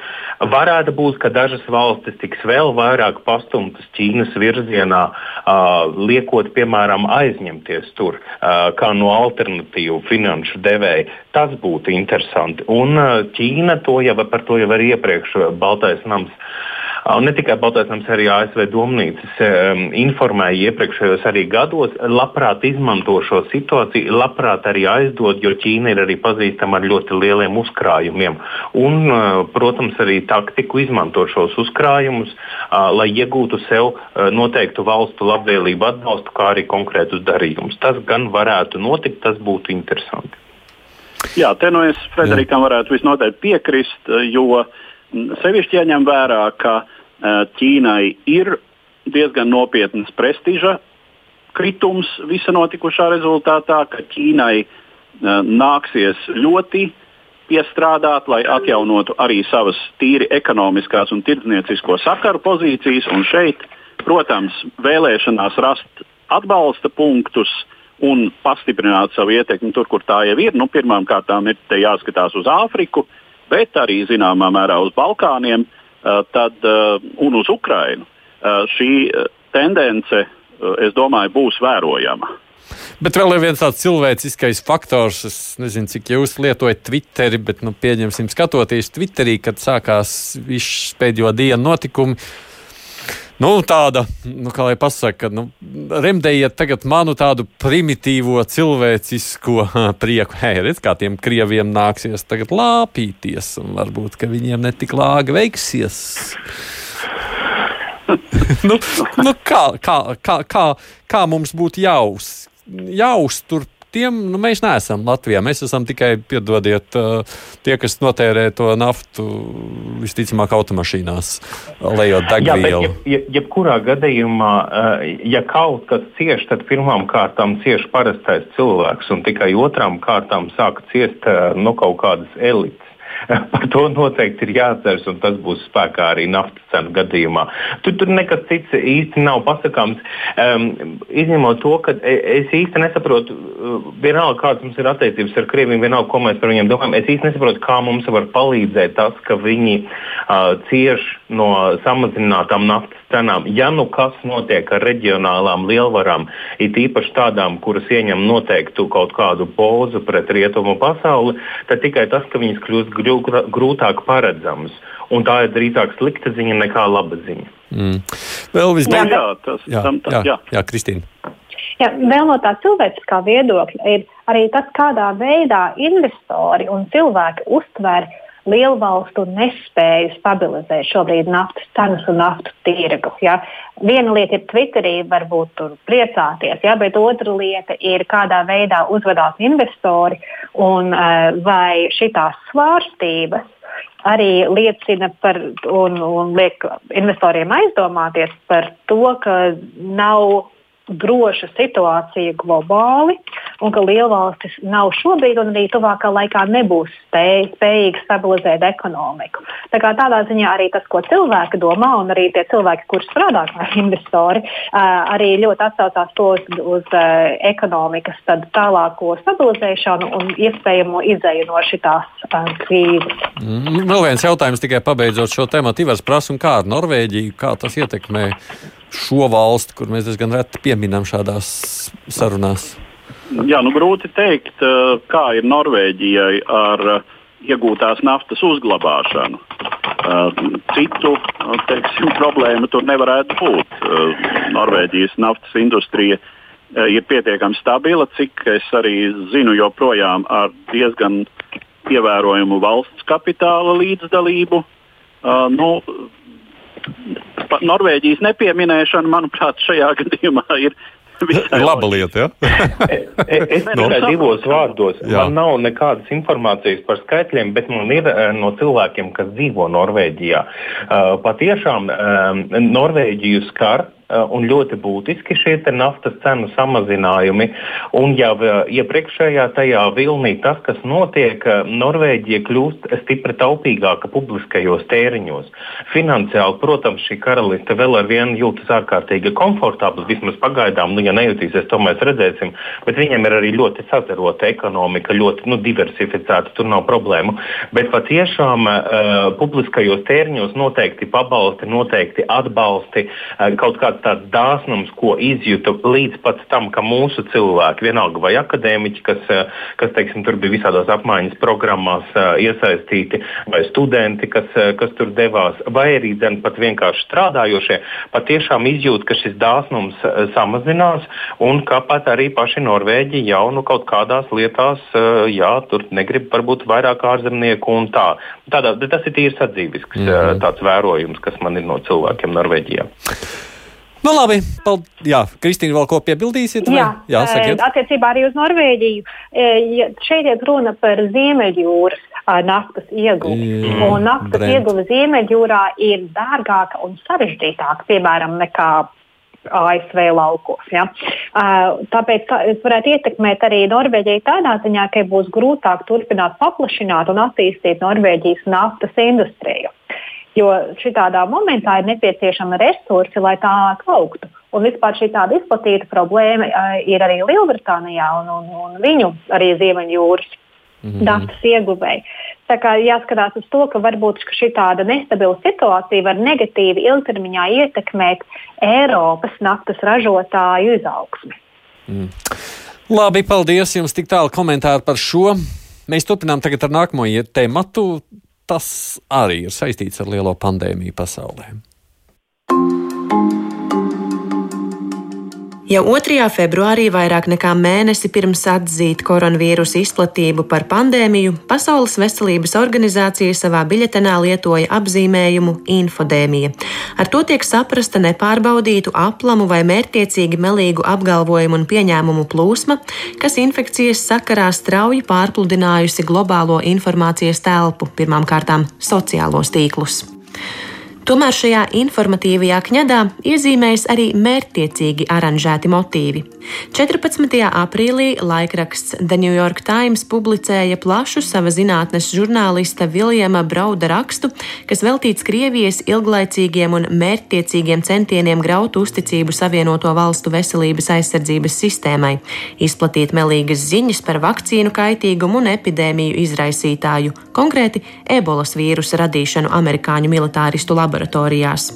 S7: varētu būt, ka dažas valstis tiks vēl vairāk pastumtas Ķīnas virzienā, uh, liekot, piemēram, aizņemties tur uh, kā no alternatīvu finanšu devēja. Tas būtu interesanti. Un uh, Ķīna to jau par to jau arī iepriekš Baltais nams Un ne tikai Baltāsnams, arī ASV domnīcas um, informēja iepriekšējos arī gados, labprāt izmanto šo situāciju, labprāt arī aizdod, jo Ķīna ir arī pazīstama ar ļoti lieliem uzkrājumiem. Un, uh, protams, arī taktiku izmanto šos uzkrājumus, uh, lai iegūtu sev uh, noteiktu valstu labvēlību atbalstu, kā arī konkrētus darījumus. Tas gan varētu notikt, tas būtu interesanti.
S5: Jā, te nu es Frederikam varētu visnotaļ piekrist, jo uh, Sevišķi jāņem vērā, ka uh, Ķīnai ir diezgan nopietnas prestiža kritums visa notikušā rezultātā, ka Ķīnai nāksies ļoti piestrādāt, lai atjaunotu arī savas tīri ekonomiskās un tirdzniecīsko sakaru pozīcijas. Un šeit, protams, vēlēšanās rast atbalsta punktus un pastiprināt savu ietekmi tur, kur tā jau ir. Nu, Pirmkārt, ir jāskatās uz Āfriku, bet arī zināmā mērā uz Balkāniem tad, un uz Ukrajinu. Šī tendence, es domāju, būs vērojama.
S3: Bet vēl ir viens tāds cilvēciskais faktors. Es nezinu, cik jūs lietojat Twitteri, bet, nu, pieņemsim, skatoties Twitterī, kad sākās viss pēdējo dienu notikumi. Nu, tāda, nu, kā lai pasakā, nu, remdējiet tagad manu tādu primitīvo cilvēcisko prieku. Hei, redz, kā tiem krieviem nāksies tagad lāpīties, un varbūt, ka viņiem netik lāga veiksies. nu, nu, kā, kā, kā, kā, kā mums būtu jāuz, jāuztur tiem nu, mēs neesam Latvijā. Mēs esam tikai, piedodiet, tie, kas notērē to naftu visticamāk automašīnās, lejot degvielu.
S7: Jā, bet jeb, jebkurā gadījumā, ja kaut kas cieš, tad pirmām kārtām cieš parastais cilvēks, un tikai otrām kārtām sāk ciest nu, kaut kādas elites. Par to noteikti ir jāatceras, un tas būs spēkā arī naftas cenu gadījumā. Tur, tur nekas cits īsti nav pasakāms. Um, izņemot to, ka e, es īsti nesaprotu, uh, vienalga kādas mums ir attiecības ar Krieviju, vienalga, ko mēs par viņiem domājam, es īsti nesaprotu, kā mums var palīdzēt tas, ka viņi uh, cieš no samazinātām naftas cenām. Ja nu kas notiek ar reģionālām lielvarām, it īpaši tādām, kuras ieņem noteiktu kaut kādu pozu pret rietumu pasauli, tad tikai tas, ka viņas kļūst grūtāk paredzamas. Un tā ir drīzāk slikta ziņa nekā laba ziņa.
S3: Mm. Vēl visbeidzot,
S5: jā, tas,
S3: jā,
S5: tam, tā,
S3: jā, jā, jā Kristīna.
S6: Jā, vēl no tā cilvēciskā viedokļa ir arī tas, kādā veidā investori un cilvēki uztver lielu valstu nespēju stabilizēt šobrīd naftas cenas un naftu tirgu. Ja? Viena lieta ir Twitterī, varbūt tur priecāties, ja? bet otra lieta ir, kādā veidā uzvedās investori un uh, vai šitās svārstības arī liecina par un, un liek investoriem aizdomāties par to, ka nav droša situācija globāli un ka lielvalstis nav šobrīd un arī tuvākā laikā nebūs spēj, spējīgas stabilizēt ekonomiku. Tā kā tādā ziņā arī tas, ko cilvēki domā, un arī tie cilvēki, kurš strādā kā investori, arī ļoti atsaucās to uz, uz ekonomikas tālāko stabilizēšanu un iespējamo izēju no šitās krīzes.
S3: Mm, vēl viens jautājums tikai pabeidzot šo tēmu. Ivars prasa, kā ar Norvēģiju, kā tas ietekmē šo valsti, kur mēs diezgan reti pieminam šādās sarunās?
S5: Jā, nu grūti teikt, eh, kā ir Norvēģijai ar eh, iegūtās naftas uzglabāšanu. Eh, citu teiksim, problēmu tur nevarētu būt. Norvēģijas naftas industrija ir pietiekami stabila, cik es arī zinu, joprojām ar diezgan ievērojumu valsts kapitāla līdzdalību. Nu, Norvēģijas nepieminēšana, manuprāt, šajā gadījumā ir
S3: Laba lieta, ja?
S7: es tikai no. divos vārdos. Jā. Man nav nekādas informācijas par skaitļiem, bet man ir no cilvēkiem, kas dzīvo Norvēģijā. Patiešām Norvēģiju skar un ļoti būtiski šie naftas cenu samazinājumi. Un jau eh, iepriekšējā tajā vilnī tas, kas notiek, eh, Norvēģija kļūst stipri taupīgāka publiskajos tēriņos. Finansiāli, protams, šī karaliste vēl ar vienu jūtas ārkārtīgi komfortabli, vismaz pagaidām, nu, ja nejutīsies, to mēs redzēsim, bet viņiem ir arī ļoti sazarota ekonomika, ļoti nu, diversificēta, tur nav problēmu. Bet patiešām uh, publiskajos tēriņos noteikti pabalsti, noteikti atbalsti, uh, kaut kāds tāds dāsnums, ko izjūtu līdz pat tam, ka mūsu cilvēki, vienalga vai akadēmiķi, kas, eh, kas teiksim, tur bija visādās apmaiņas programmās eh, iesaistīti, vai studenti, kas, eh, kas tur devās, vai arī dzen, pat vienkārši strādājošie, patiešām izjūt, ka šis dāsnums samazinās un ka pat arī paši Norvēģi jau nu, kaut kādās lietās, jā, tur negrib varbūt vairāk ārzemnieku un tā. Tādā, tas ir tīri sadzīvisks mm -hmm. tāds vērojums, kas man ir no cilvēkiem Norvēģijā.
S3: Nu, labi, paldies. Jā, Kristīna, vēl ko piebildīsiet?
S6: Vai? Jā, Jā sakiet. attiecībā arī uz Norvēģiju. Šeit ir runa par Ziemeļjūras naftas ieguvi. Mm, un naftas Brent. ieguve Ziemeļjūrā ir dārgāka un sarežģītāka, piemēram, nekā ASV laukos. Ja? Tāpēc tas varētu ietekmēt arī Norvēģiju tādā ziņā, ka būs grūtāk turpināt paplašināt un attīstīt Norvēģijas naftas industriju. Jo šitādā momentā ir nepieciešama resursi, lai tā augtu. Un vispār šī tāda izplatīta problēma ir arī Lielbritānijā un, un, un viņu arī Ziemeņjūras mm -hmm. naftas ieguvēji. Tā kā jāskatās uz to, ka varbūt šī tāda nestabila situācija var negatīvi ilgtermiņā ietekmēt Eiropas naftas ražotāju izaugsmi.
S3: Mm. Labi, paldies jums tik tālu komentāru par šo. Mēs turpinām tagad ar nākamo tematu. Tas arī ir saistīts ar lielo pandēmiju pasaulē.
S4: Jau 2. februārī, vairāk nekā mēnesi pirms atzīt koronavīrusa izplatību par pandēmiju, Pasaules veselības organizācija savā biļetenā lietoja apzīmējumu infodēmija. Ar to tiek saprasta nepārbaudītu, aplamu vai mērķiecīgi melīgu apgalvojumu un pieņēmumu plūsma, kas infekcijas sakarā strauji pārpludinājusi globālo informācijas telpu, pirmām kārtām sociālos tīklus. Tomēr šajā informatīvajā kņadā iezīmējas arī mērķtiecīgi aranžēti motīvi. 14. aprīlī laikraksts The New York Times publicēja plašu sava zinātnes žurnālista Viljama Brauda rakstu, kas veltīts Krievijas ilglaicīgiem un mērķtiecīgiem centieniem graut uzticību Savienoto valstu veselības aizsardzības sistēmai, izplatīt melīgas ziņas par vakcīnu kaitīgumu un epidēmiju izraisītāju, konkrēti ebolas vīrusa radīšanu amerikāņu militāristu laboratorijā laboratorijās.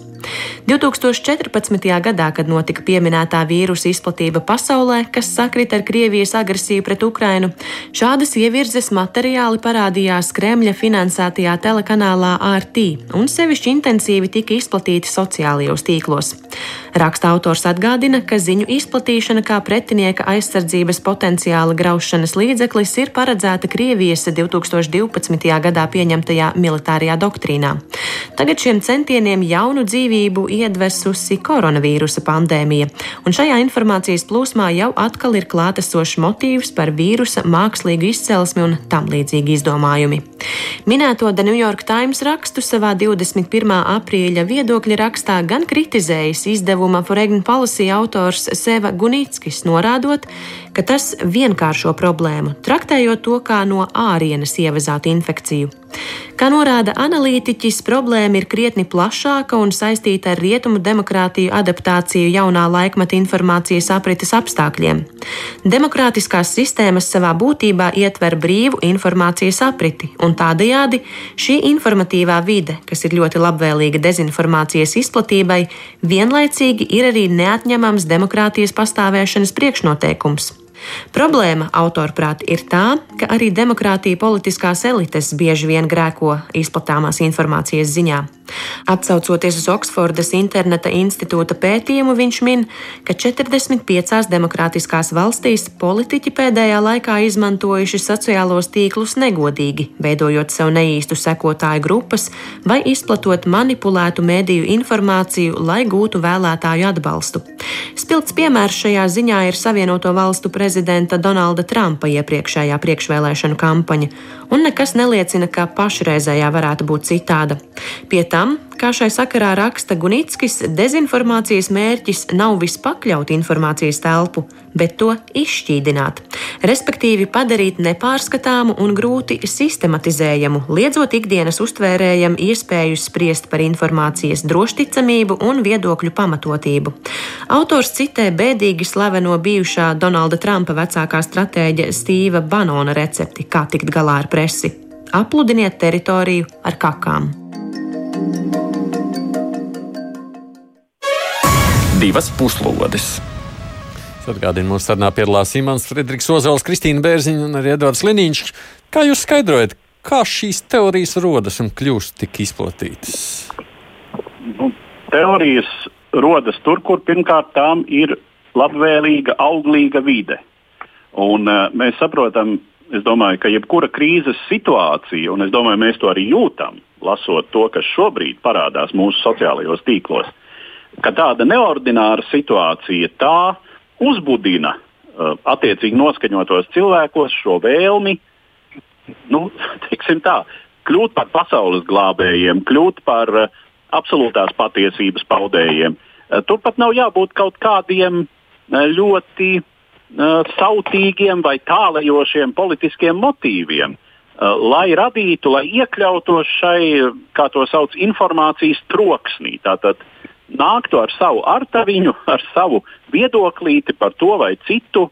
S4: 2014. gadā, kad notika pieminētā vīrusa izplatība pasaulē, kas sakrita ar Krievijas agresiju pret Ukrainu, šādas ievirzes materiāli parādījās Kremļa finansētajā telekanālā RT un sevišķi intensīvi tika izplatīti sociālajos tīklos. Raksta autors atgādina, ka ziņu izplatīšana kā pretinieka aizsardzības potenciāla graušanas līdzeklis ir paredzēta Krievijas 2012. gadā pieņemtajā militārajā doktrīnā. Tagad šiem centieniem jaunu dzīvību iedvesusi koronavīrusa pandēmija, un šajā informācijas plūsmā jau atkal ir klātesošs motīvs par vīrusa mākslīgu izcelsmi un tam līdzīgi izdomājumi. Minēto The New York Times rakstu savā 21. aprīļa viedokļa rakstā gan kritizējis izdevuma Foreign Policy autors Seva Gunīckis, norādot, ka tas vienkāršo problēmu, traktējot to kā no ārienes ievazātu infekciju. Kā norāda analītiķis, problēma ir krietni plašāka un saistīta ar rietumu demokrātiju adaptāciju jaunā laikmeta informācijas aprites apstākļiem. Demokrātiskās sistēmas savā būtībā ietver brīvu informācijas apriti, un tādējādi šī informatīvā vide, kas ir ļoti labvēlīga dezinformācijas izplatībai, vienlaicīgi ir arī neatņemams demokrātijas pastāvēšanas priekšnoteikums. Problēma, autorprāt, ir tā, ka arī demokrātija politiskās elites bieži vien grēko izplatāmās informācijas ziņā. Atcaucoties uz Oksfordas interneta institūta pētījumu, viņš min, ka 45 demokrātiskās valstīs politiķi pēdējā laikā izmantojuši sociālos tīklus negodīgi, veidojot sev neīstu sekotāju grupas vai izplatot manipulētu mediju informāciju, lai gūtu vēlētāju atbalstu. Spilgts piemērs šajā ziņā ir Savienoto valstu prezidenta Donalda Trumpa iepriekšējā priekšvēlēšanu kampaņa, un nekas neliecina, ka pašreizējā varētu būt citāda. Pie tam, kā šai sakarā raksta Gunitskis, dezinformācijas mērķis nav vispakļaut informācijas telpu, bet to izšķīdināt, respektīvi padarīt nepārskatāmu un grūti sistematizējamu, liedzot ikdienas uztvērējam iespēju spriest par informācijas drošticamību un viedokļu pamatotību. Autors citē bēdīgi slaveno bijušā Donalda Trumpa vecākā stratēģa Stīva Banona recepti, kā tikt galā ar presi. Apludiniet teritoriju ar kakām.
S1: Divas puslodes.
S3: Atgādījumā mums sarunā piedalās Imants Friedrichs Ozols, Kristīna Bērziņa un arī Edvards Liniņš. Kā jūs skaidrojat, kā šīs teorijas rodas un kļūst tik izplatītas?
S5: Nu, teorijas rodas tur, kur pirmkārt tām ir labvēlīga, auglīga vide. Un, uh, mēs saprotam, domāju, ka jebkura krīzes situācija, un es domāju, mēs to arī jūtam, lasot to, kas šobrīd parādās mūsu sociālajos tīklos, ka tāda neordināra situācija tā uzbudina uh, attiecīgi noskaņotos cilvēkos šo vēlmi nu, tā, kļūt par pasaules glābējiem, kļūt par uh, absolūtās patiesības paudējiem. Turpat nav jābūt kaut kādiem ļoti sautīgiem vai tālajošiem politiskiem motīviem, lai radītu, lai iekļautos šai, kā to sauc, informācijas troksnī. Tātad nāktu ar savu artaviņu, ar savu viedoklīti par to vai citu,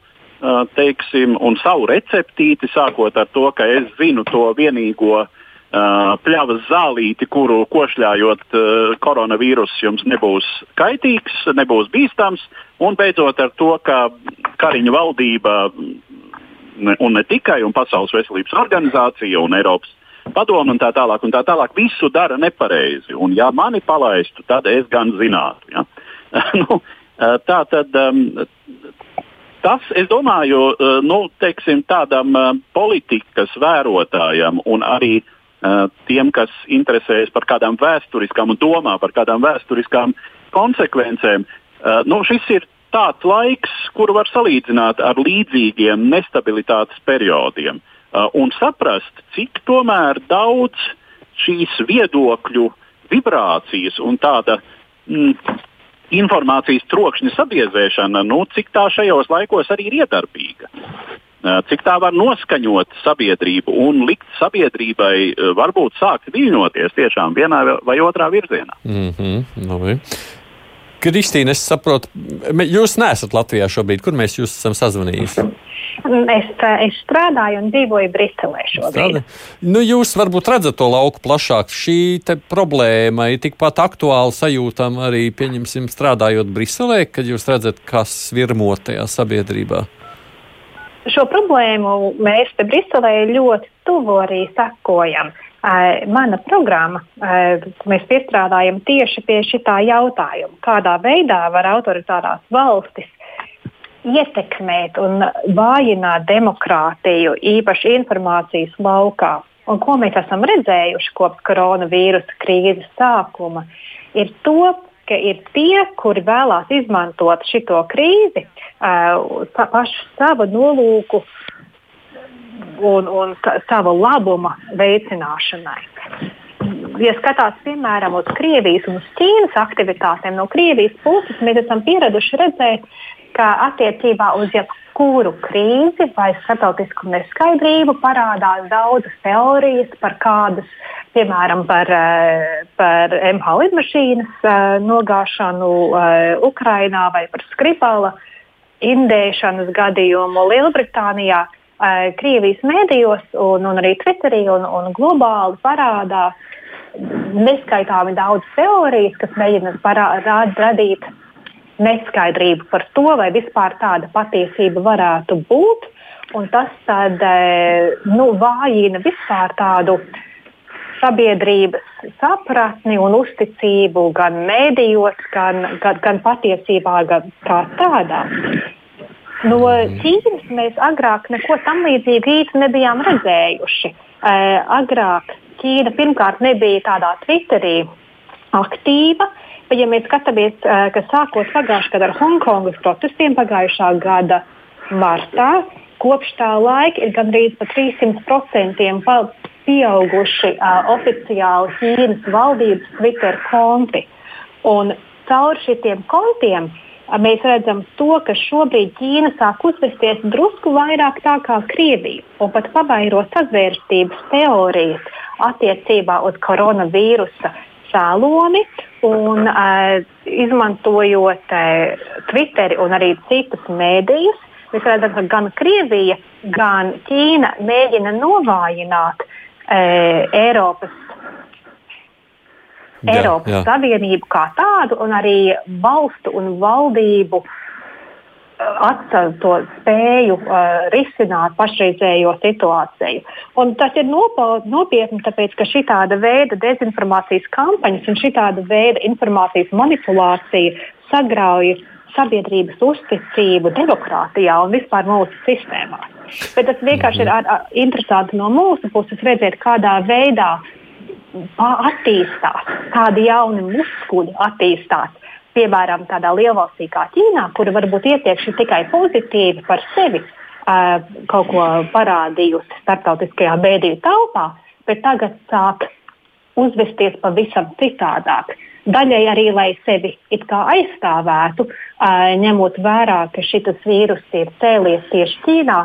S5: teiksim, un savu receptīti, sākot ar to, ka es zinu to vienīgo uh, pļavas zālīti, kuru košļājot koronavīrus jums nebūs kaitīgs, nebūs bīstams, un beidzot ar to, ka Kariņa valdība un ne tikai un Pasaules veselības organizācija un Eiropas padomu un tā tālāk, un tā tālāk visu dara nepareizi. Un ja mani palaistu, tad es gan zinātu. Ja? nu, tā tad. Um, Tas, es domāju, nu, teiksim, tādam politikas vērotājam un arī uh, Eh, tiem, kas interesējas par kādām vēsturiskām un domā par kādām vēsturiskām konsekvencēm. Eh, nu, šis ir tāds laiks, kuru var salīdzināt ar līdzīgiem nestabilitātes periodiem eh, un saprast, cik tomēr daudz šīs viedokļu vibrācijas un tāda mm, informācijas trokšņa sabiezēšana, nu, cik tā šajos laikos arī ir iedarbīga. Eh, cik tā var noskaņot sabiedrību un likt sabiedrībai eh, varbūt sākt viļņoties tiešām vienā vai otrā virzienā.
S3: Mm -hmm, labi. Kristīne, es saprotu, jūs neesat Latvijā šobrīd. Kur mēs jūs esam sazvanījuši?
S6: Es, es strādāju un dzīvoju Briselē šobrīd.
S3: Nu, jūs varbūt redzat to lauku plašāk. Šī problēma ir tikpat aktuāla sajūtama arī, pieņemsim, strādājot Briselē, kad jūs redzat, kas virmo tajā sabiedrībā.
S6: Šo problēmu mēs te Briselē ļoti tuvu arī sekojam. Mana programma, mēs piestrādājam tieši pie šī jautājuma, kādā veidā var autoritārās valstis ietekmēt un vājināt demokrātiju, īpaši informācijas laukā. Un ko mēs esam redzējuši kopš koronavīrusa krīzes sākuma, ir to, ka ir tie, kuri vēlās izmantot šo krīzi uh, pašu savu nolūku un, un savu labuma veicināšanai. Ja skatās piemēram uz Krievijas un uz Ķīnas aktivitātēm, no Krievijas puses mēs esam pieraduši redzēt, ka attiecībā uz jebkuru krīzi vai starptautisku neskaidrību parādās daudzas teorijas par kādas piemēram, par, eh, par MH lidmašīnas eh, nogāšanu eh, Ukrajinā vai par Skripala indēšanas gadījumu Lielbritānijā. Krievijas mēdījos un, un arī Twitterī un, un globāli parādās neskaitāmi daudz teorijas, kas mēģina parādīt, radīt neskaidrību par to, vai vispār tāda patiesība varētu būt. Un tas tad, nu, vājina vispār tādu sabiedrības sapratni un uzticību gan mēdījos, gan, gan, gan patiesībā, gan kā tādā. No Ķīnas mēs agrāk neko tam līdzīgu īsti nebijām redzējuši. Uh, agrāk Ķīna pirmkārt nebija tādā Twitterī aktīva, bet, ja mēs skatāmies, uh, ka sākot pagājušā gada ar Hongkongas protestiem pagājušā gada martā, kopš tā laika ir gandrīz pa 300% pieauguši uh, oficiāli Ķīnas valdības Twitter konti. Un caur šiem kontiem uh, mēs redzam to, ka šobrīd Ķīna sāk uzvesties drusku vairāk tā kā Krievija un pat pavairo sazvērstības teorijas attiecībā uz koronavīrusa cēloni. Un, uh, izmantojot uh, Twitteri un arī citus mēdījus, mēs redzam, ka gan Krievija, gan Ķīna mēģina novājināt e, Eiropas, jā, Eiropas jā. Savienību kā tādu un arī valstu un valdību e, atcelt to spēju uh, risināt pašreizējo situāciju. Un tas ir nopietni, tāpēc ka šī tāda veida dezinformācijas kampaņas un šī tāda veida informācijas manipulācija sagrauj sabiedrības uzticību demokrātijā un vispār mūsu sistēmā. Bet tas vienkārši ir ar, ar, interesanti no mūsu puses redzēt, kādā veidā attīstās, kādi jauni muskuļi attīstās. Piemēram, tādā lielvalstī kā Ķīnā, kura varbūt ietiekši tikai pozitīvi par sevi uh, kaut ko parādījusi starptautiskajā bēdīju telpā, bet tagad sāk uzvesties pavisam citādāk. Daļai arī, lai sevi aizstāvētu, ņemot vērā, ka šis vīrus ir cēlies tieši Ķīnā,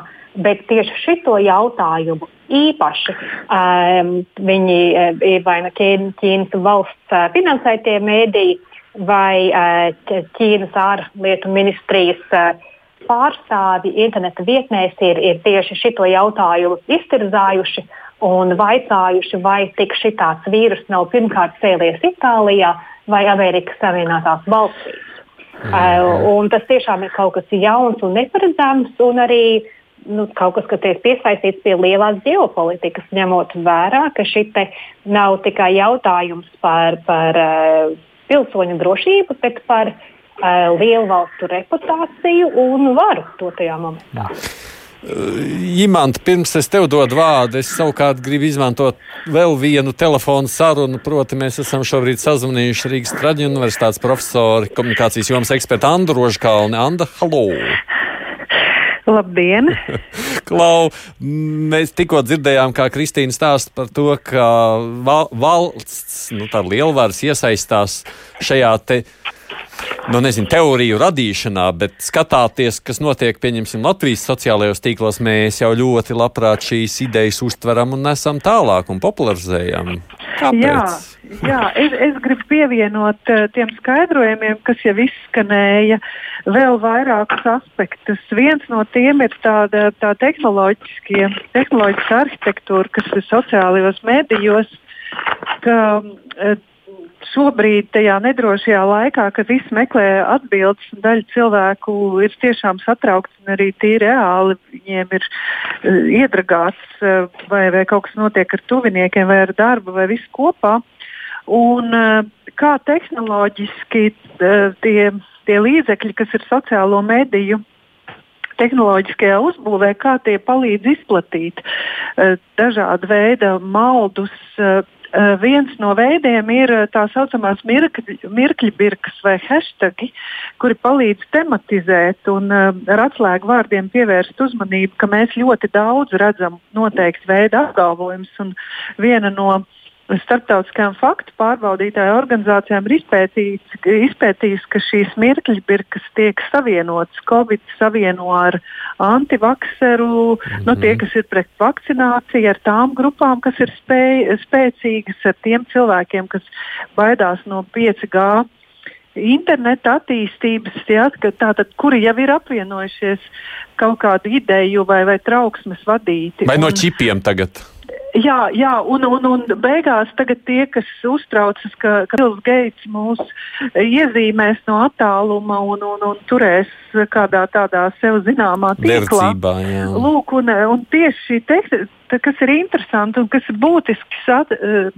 S6: bet tieši šito jautājumu īpaši um, viņi ir vai nu Ķīnas valsts finansētie mēdīji vai uh, Ķīnas ārlietu ministrijas uh, pārstāvji interneta vietnēs ir, ir tieši šito jautājumu iztirzājuši un vaicājuši, vai tik šitāds vīrus nav pirmkārt cēlies Itālijā vai Amerikas Savienotās valstīs. Mm. Uh, tas tiešām ir kaut kas jauns un neparedzams, un arī nu, kaut kas, kas ir piesaistīts pie lielās ģeopolitikas, ņemot vērā, ka šī nav tikai jautājums par, par uh, pilsoņu drošību, bet par uh, lielu valstu reputāciju un varu to tajā momentā.
S3: Imants, pirms es tev dodu vārdu, es savukārt gribu izmantot vēl vienu telefonu sarunu. Proti, mēs esam šobrīd sazvanījuši Rīgas Traģiņu universitātes profesori, komunikācijas jomas ekspertu Andu Rožkalni. Anda, halo!
S8: Labdien!
S3: Klau, mēs tikko dzirdējām, kā Kristīna stāsta par to, ka val valsts, nu, tā lielvaras iesaistās šajā te nu, nezinu, teoriju radīšanā, bet skatāties, kas notiek, pieņemsim, Latvijas sociālajos tīklos, mēs jau ļoti labprāt šīs idejas uztveram un nesam tālāk un popularizējam. Kāpēc?
S8: Jā, jā es, es gribu pievienot uh, tiem skaidrojumiem, kas jau izskanēja, vēl vairākus aspektus. Viens no tiem ir tāda tā tehnoloģiska arhitektūra, kas ir sociālajos medijos. Ka, uh, šobrīd, tajā nedrošajā laikā, kad visi meklē atbildes, daļa cilvēku ir tiešām satraukti un arī tīri reāli viņiem ir uh, iedragāts, uh, vai, vai kaut kas notiek ar tuviniekiem, vai ar darbu, vai viss kopā. Un, uh, kā tehnoloģiski uh, tie, tie līdzekļi, kas ir sociālo mediju tehnoloģiskajā uzbūvē, kā tie palīdz izplatīt dažādu veidu maldus, viens no veidiem ir uh, tā saucamās mirkļu birkas vai hashtagi, kuri palīdz tematizēt un uh, ar atslēgu vārdiem pievērst uzmanību, ka mēs ļoti daudz redzam noteikti veidu apgalvojumus. Viena no uh, starptautiskajām faktu pārbaudītāju organizācijām ir izpētījusi, ka šīs mirkļbirkas tiek savienotas. Covid savieno ar antivakseru, mm -hmm. nu, tie, kas ir pret vakcināciju, ar tām grupām, kas ir spēj, spēcīgas, ar tiem cilvēkiem, kas baidās no 5G interneta attīstības, ja, tātad, kuri jau ir apvienojušies kaut kādu ideju vai, vai trauksmes vadīti.
S3: Vai no čipiem tagad?
S8: Jā, jā un, un, un beigās tie, kas uztraucas, ka, ka Bills Gates mūs iezīmēs no attāluma un, un, un turēs kādā tādā sev zināmā tīklā.
S3: Dercībā.
S8: Lūk, un, un tieši šī teksta, kas ir interesanti un kas ir būtiski sat, uh,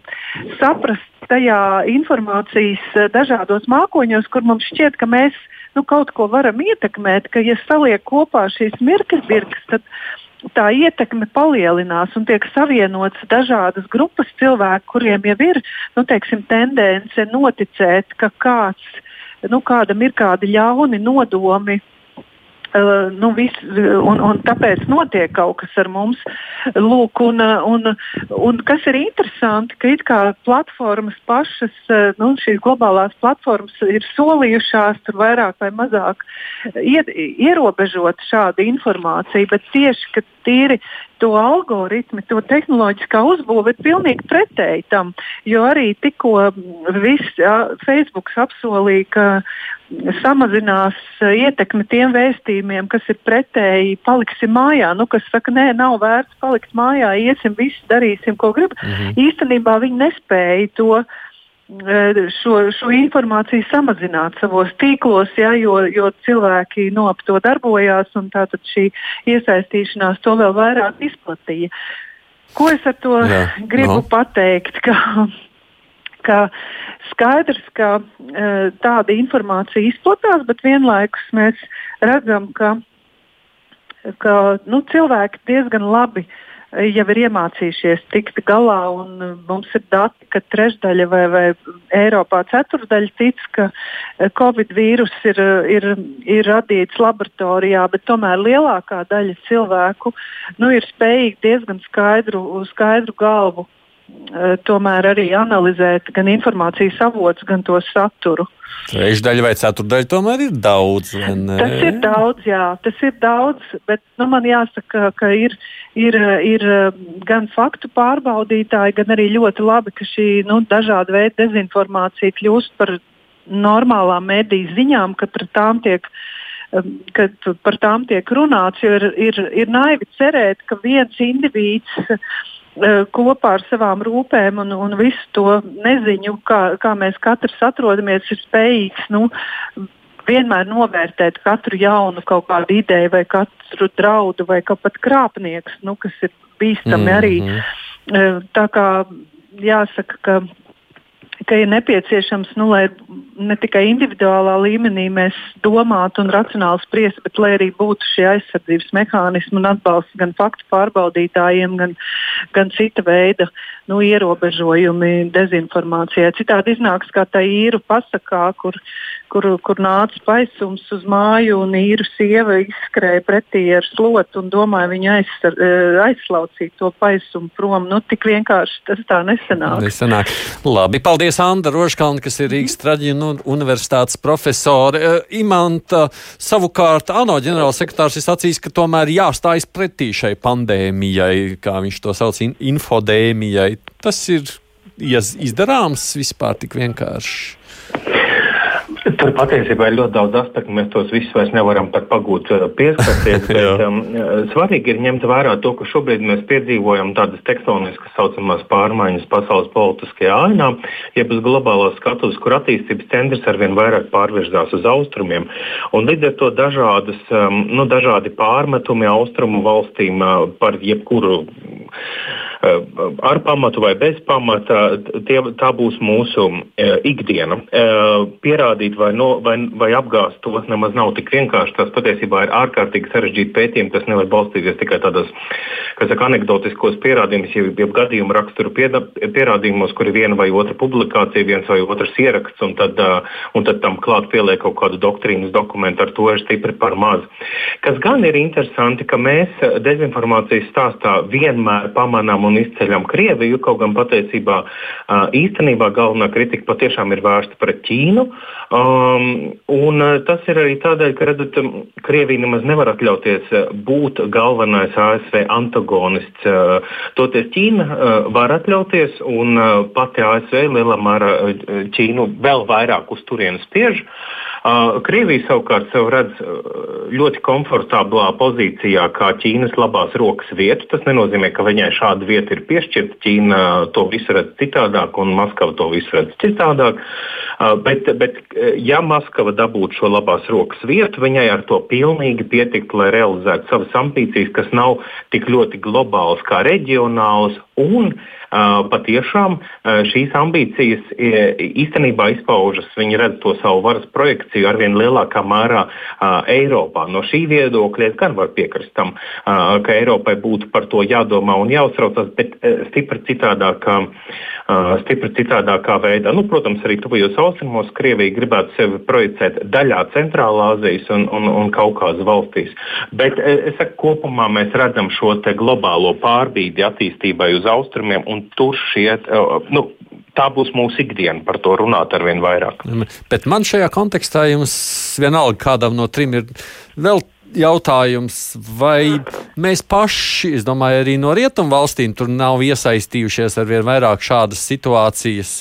S8: saprast tajā informācijas dažādos mākoņos, kur mums šķiet, ka mēs nu, kaut ko varam ietekmēt, ka ja saliek kopā šīs mirkļus, tad tā ietekme palielinās un tiek savienotas dažādas grupas cilvēku, kuriem jau ir nu, teiksim, tendence noticēt, ka kāds, nu, kādam ir kādi ļauni nodomi Uh, nu, vis, un, un tāpēc notiek kaut kas ar mums. Lūk, un, un, un kas ir interesanti, ka it kā platformas pašas, nu, šīs globālās platformas ir solījušās tur vairāk vai mazāk ied, ierobežot šādu informāciju, bet tieši tīri to algoritmu, to tehnoloģiskā uzbūve ir pilnīgi pretēji tam. Jo arī tikko viss Facebook apsolīja, ka samazinās ietekmi tiem vēstījumiem, kas ir pretēji, paliksim mājā. Nu, kas saka, nē, nav vērts palikt mājā, iesim, visi darīsim, ko gribam. -hmm. Īstenībā viņi nespēja to šo, šo informāciju samazināt savos tīklos, ja, jo, jo cilvēki no ap to darbojās un tātad šī iesaistīšanās to vēl vairāk izplatīja. Ko es ar to Jā, gribu no. pateikt? Ka, ka skaidrs, ka uh, tāda informācija izplatās, bet vienlaikus mēs redzam, ka, ka nu, cilvēki diezgan labi uh, jau ir iemācījušies tikt galā, uh, mums ir dati, ka trešdaļa vai, vai Eiropā ceturdaļa tic, ka uh, Covid vīrus ir, uh, ir, ir radīts laboratorijā, bet tomēr lielākā daļa cilvēku nu, ir spējīgi diezgan skaidru, skaidru galvu tomēr arī analizēt gan informācijas avotus, gan to saturu.
S3: Trešdaļa vai ceturdaļa tomēr ir daudz.
S8: Tas ir daudz, jā, tas ir daudz, bet nu, man jāsaka, ka ir, ir, ir gan faktu pārbaudītāji, gan arī ļoti labi, ka šī nu, dažāda veida dezinformācija kļūst par normālām mediju ziņām, ka par tām tiek kad par tām tiek runāts, jo ir, ir, ir naivi cerēt, ka viens indivīds Eh, kopā ar savām rūpēm un, un visu to neziņu, kā, kā mēs katrs atrodamies, ir spējīgs nu, vienmēr novērtēt katru jaunu kaut kādu ideju vai katru draudu vai pat krāpnieks, nu, kas ir bīstami mm -hmm. arī. Eh, tā kā jāsaka, ka ka ir nepieciešams, nu, lai ne tikai individuālā līmenī mēs domātu un racionāli spriestu, bet lai arī būtu šie aizsardzības mehānismi un atbalsts gan faktu pārbaudītājiem, gan, gan cita veida nu, ierobežojumi dezinformācijai. Citādi iznāks kā tā īru pasakā, kur, kur, kur nāca paisums uz māju un īru sieva izskrēja pretī ar slotu un domāja viņu aizsar, eh, aizslaucīt to paisumu prom. Nu, tik vienkārši tas tā nesenāk.
S3: nesenāk. Labi, paldies Anda Roškalna, kas ir Rīgas Traģina universitātes profesore. Eh, Imanta savukārt ANO ģenerālsekretārs ir sacījis, ka tomēr jāstājas pretī šai pandēmijai, kā viņš to sauc, infodēmijai. Tas ir izdarāms vispār tik vienkārši.
S7: Tur patiesībā ir ļoti daudz aspektu, mēs tos visus vairs nevaram pat pagūt uh, pieskarties. bet, um, uh, svarīgi ir ņemt vērā to, ka šobrīd mēs piedzīvojam tādas tektoniskas saucamās pārmaiņas pasaules politiskajā ainā, jeb uz globālās skatuves, kur attīstības centrs arvien vairāk pārvirzās uz austrumiem. Un līdz ar to dažādas, um, nu, dažādi pārmetumi austrumu valstīm uh, par jebkuru Eh, ar pamatu vai bez pamata, tie, tā būs mūsu eh, ikdiena. Eh, pierādīt vai, no, vai, vai apgāzt to nemaz nav tik vienkārši. Tas patiesībā ir ārkārtīgi sarežģīti pētījumi, kas nevar balstīties tikai tādos anekdotiskos pierādījumus, jeb, jeb gadījumu raksturu pierādījumos, kur ir viena vai otra publikācija, viens vai otrs ieraksts, un tad, un tad tam klāt pieliek kaut kādu doktrīnas dokumentu, ar to ir stipri par maz. Kas gan ir interesanti, ka mēs dezinformācijas stāstā vienmēr pamanām un izceļam Krieviju, kaut gan patiesībā īstenībā galvenā kritika patiešām ir vērsta pret Ķīnu. Um, un tas ir arī tādēļ, ka redzat, Krievija nemaz nevar atļauties būt galvenais ASV antagonists. Toties Ķīna var atļauties, un pati ASV lielā mērā Ķīnu vēl vairāk uz turienes spiež. Uh, Krievija savukārt sev redz ļoti komfortablā pozīcijā, kā Ķīnas labās rokas vietu. Tas nenozīmē, ka viņai šāda vieta ir piešķirta. Ķīna to visu redz citādāk, un Maskava to visu redz citādāk. Bet, bet ja Maskava dabūtu šo labās rokas vietu, viņai ar to pilnīgi pietiktu, lai realizētu savas ambīcijas, kas nav tik ļoti globālas kā reģionālas. Un, uh, patiešām šīs ambīcijas īstenībā izpaužas, viņi redz to savu varas projekciju arvien lielākā mērā Eiropā. No šī viedokļa es gan varu piekrist tam, ka Eiropai būtu par to jādomā un jāuztraucas, bet stipri citādākā, stipri citādākā veidā. Nu, protams, arī tuvajos austrumos Krievija gribētu sevi projicēt daļā Centrālā Azijas un, un, un Kaukāzes valstīs. Bet es saku, kopumā mēs redzam šo globālo pārbīdi attīstībai uz austrumiem un tur šiet. Nu, tā būs mūsu ikdiena, par to runāt ar vien vairāk.
S3: Bet man šajā kontekstā jums vienalga kādam no trim ir vēl jautājums, vai mēs paši, es domāju, arī no rietumu valstīm tur nav iesaistījušies ar vien vairāk šādas situācijas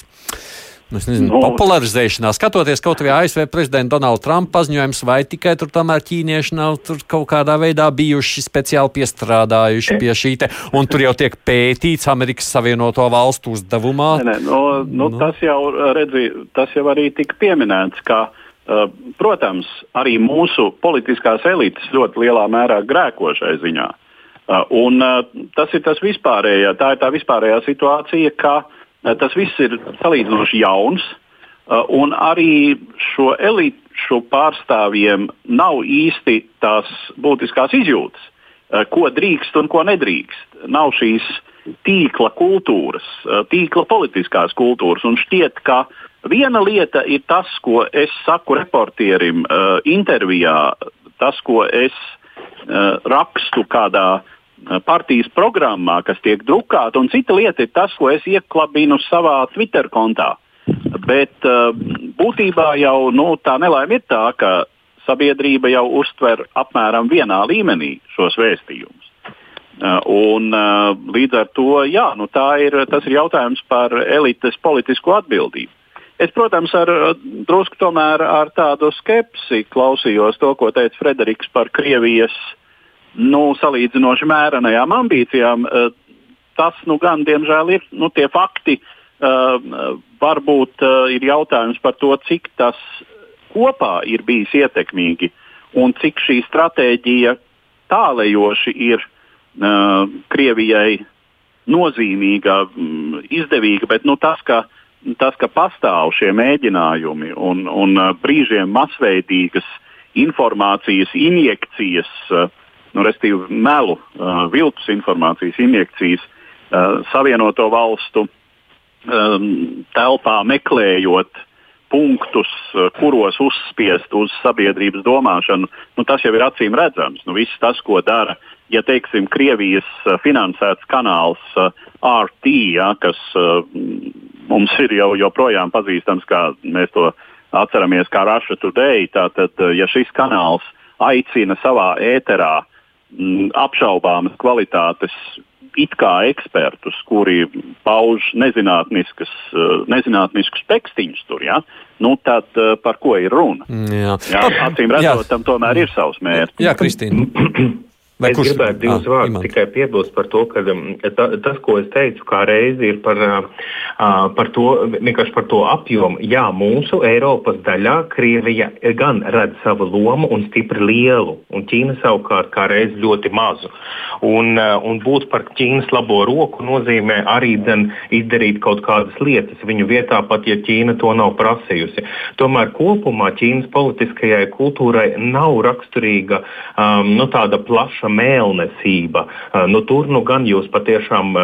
S3: nu, nezinu, nu, popularizēšanā, skatoties kaut vai ASV prezidenta Donalda Trumpa paziņojums, vai tikai tur tomēr ķīnieši nav kaut kādā veidā bijuši speciāli piestrādājuši pie šī te, un tur jau tiek pētīts Amerikas Savienoto Valstu uzdevumā.
S9: Nē, nē, nu, nu, nu. Tas, jau, redzi, tas jau arī tika pieminēts, ka, uh, protams, arī mūsu politiskās elites ļoti lielā mērā grēko šai ziņā. Uh, un, uh, tas ir tas vispārējā, tā ir tā vispārējā situācija, ka uh, tas viss ir salīdzinoši jauns, eh, un arī šo elišu pārstāvjiem nav īsti tās būtiskās izjūtas, eh, ko drīkst un ko nedrīkst. Nav šīs tīkla kultūras, tīkla politiskās kultūras, un šķiet, ka viena lieta ir tas, ko es saku reportierim intervijā, tas, ko es rakstu kādā
S5: partijas programmā, kas tiek drukāta, un cita lieta ir tas, ko es ieklabinu savā Twitter kontā. Bet uh, būtībā jau nu, tā nelaime ir tā, ka sabiedrība jau uztver apmēram vienā līmenī šos vēstījumus. Uh, un, uh, līdz ar to jā, nu, ir, tas ir jautājums par elites politisko atbildību. Es, protams, ar drusku tomēr ar tādu skepsi klausījos to, ko teica Frederiks par Krievijas nu, salīdzinoši mērenajām ambīcijām. Uh, tas nu, gan, diemžēl, ir nu, tie fakti, Uh, varbūt uh, ir jautājums par to, cik tas kopā ir bijis ietekmīgi un cik šī stratēģija tālējoši ir uh, Krievijai nozīmīga, um, izdevīga, bet nu, tas, ka, tas, ka pastāv šie mēģinājumi un, un brīžiem masveidīgas informācijas injekcijas, uh, nu, respektīvi melu, uh, viltus informācijas injekcijas uh, Savienoto valstu um, telpā meklējot punktus, uh, kuros uzspiest uz sabiedrības domāšanu, nu, tas jau ir acīm redzams. Nu, viss tas, ko dara, ja teiksim, Krievijas uh, finansēts kanāls uh, RT, ja, kas uh, mums ir jau joprojām pazīstams, kā mēs to atceramies, kā Russia Today, tātad, uh, ja šis kanāls aicina savā ēterā m, apšaubāmas kvalitātes it kā ekspertus, kuri pauž nezinātniskus tekstīņus tur, ja? nu, tad uh, par ko ir runa?
S3: Jā,
S5: jā acīm redzot, tam tomēr ir savs mērķis.
S3: Jā, Kristīna.
S7: Vai es kurš... gribētu divus ah, vārdus tikai piebilst par to, ka um, ta, tas, ko es teicu, kā reizi ir par, uh, par to, par to apjomu. Jā, mūsu Eiropas daļā Krievija gan redz savu lomu un stipri lielu, un Ķīna savukārt kā reizi ļoti mazu. Un, uh, un būt par Ķīnas labo roku nozīmē arī den, izdarīt kaut kādas lietas viņu vietā, pat ja Ķīna to nav prasījusi. Tomēr kopumā Ķīnas politiskajai kultūrai nav raksturīga um, nu, tāda plaša plaša mēlnesība. Nu, tur nu gan jūs patiešām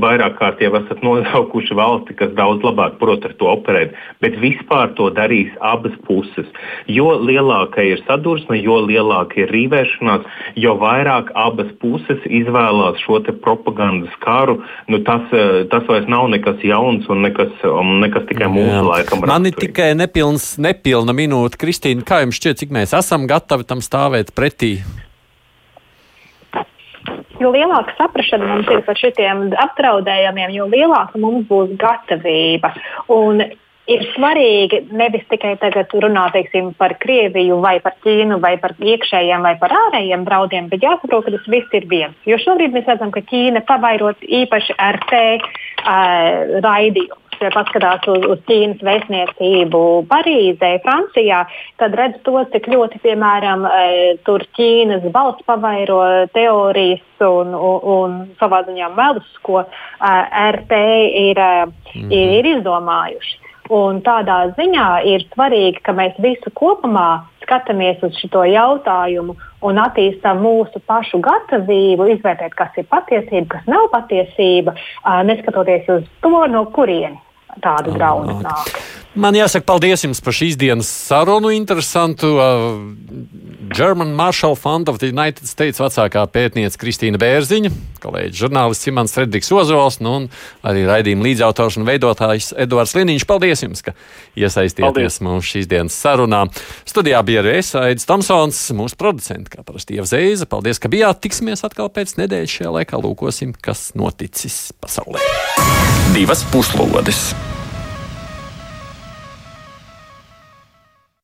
S7: vairāk kārt jau esat nosaukuši valsti, kas daudz labāk prot ar to operēt, bet vispār to darīs abas puses. Jo lielāka ir sadursme, jo lielāka ir rīvēšanās, jo vairāk abas puses izvēlās šo propagandas karu. Nu, tas, tas vairs nav nekas jauns un nekas, nekas tikai mūsu laikam.
S3: Man ir tikai nepilns, nepilna minūte, Kristīna. Kā jums šķiet, cik mēs esam gatavi tam stāvēt pretī?
S6: Jo lielāka saprāšana mums ir par šiem apdraudējumiem, jo lielāka mums būs gatavība. Un ir svarīgi nevis tikai tagad runāt teiksim, par Krieviju, vai par Ķīnu, vai par iekšējiem vai par ārējiem draudiem, bet jāsaprot, ka tas viss ir viens. Jo šobrīd mēs redzam, ka Ķīna pavairot īpaši RT uh, raidījumu ja paskatās uz, uz Ķīnas vēstniecību Parīzē, Francijā, tad redz to, cik ļoti, piemēram, e, tur Ķīnas valsts pavairo teorijas un, un, un savā ziņā melus, ko e, RT ir, mm. ir izdomājuši. Un tādā ziņā ir svarīgi, ka mēs visu kopumā skatāmies uz šo jautājumu un attīstām mūsu pašu gatavību izvērtēt, kas ir patiesība, kas nav patiesība, neskatoties uz to, no kurienes tāda draudi nāk.
S3: Man jāsaka, paldies jums par šīs dienas sarunu. Interesantu. Uh, German Marshall Fund of the United States vecākā pētniece Kristīna Bērziņa, kolēģis žurnālists Simons Fredriks Ozols nu, un arī raidījuma līdzautors un veidotājs Eduards Liniņš. Paldies jums, ka iesaistieties mums šīs dienas sarunā. Studijā bija arī es, Aidis Tomsons, mūsu producents, kā parasti Ieva Zeiza. Paldies, ka bijāt. Tiksimies atkal pēc nedēļas šajā laikā. Lūkosim, kas noticis pasaulē.
S1: Divas puslodes!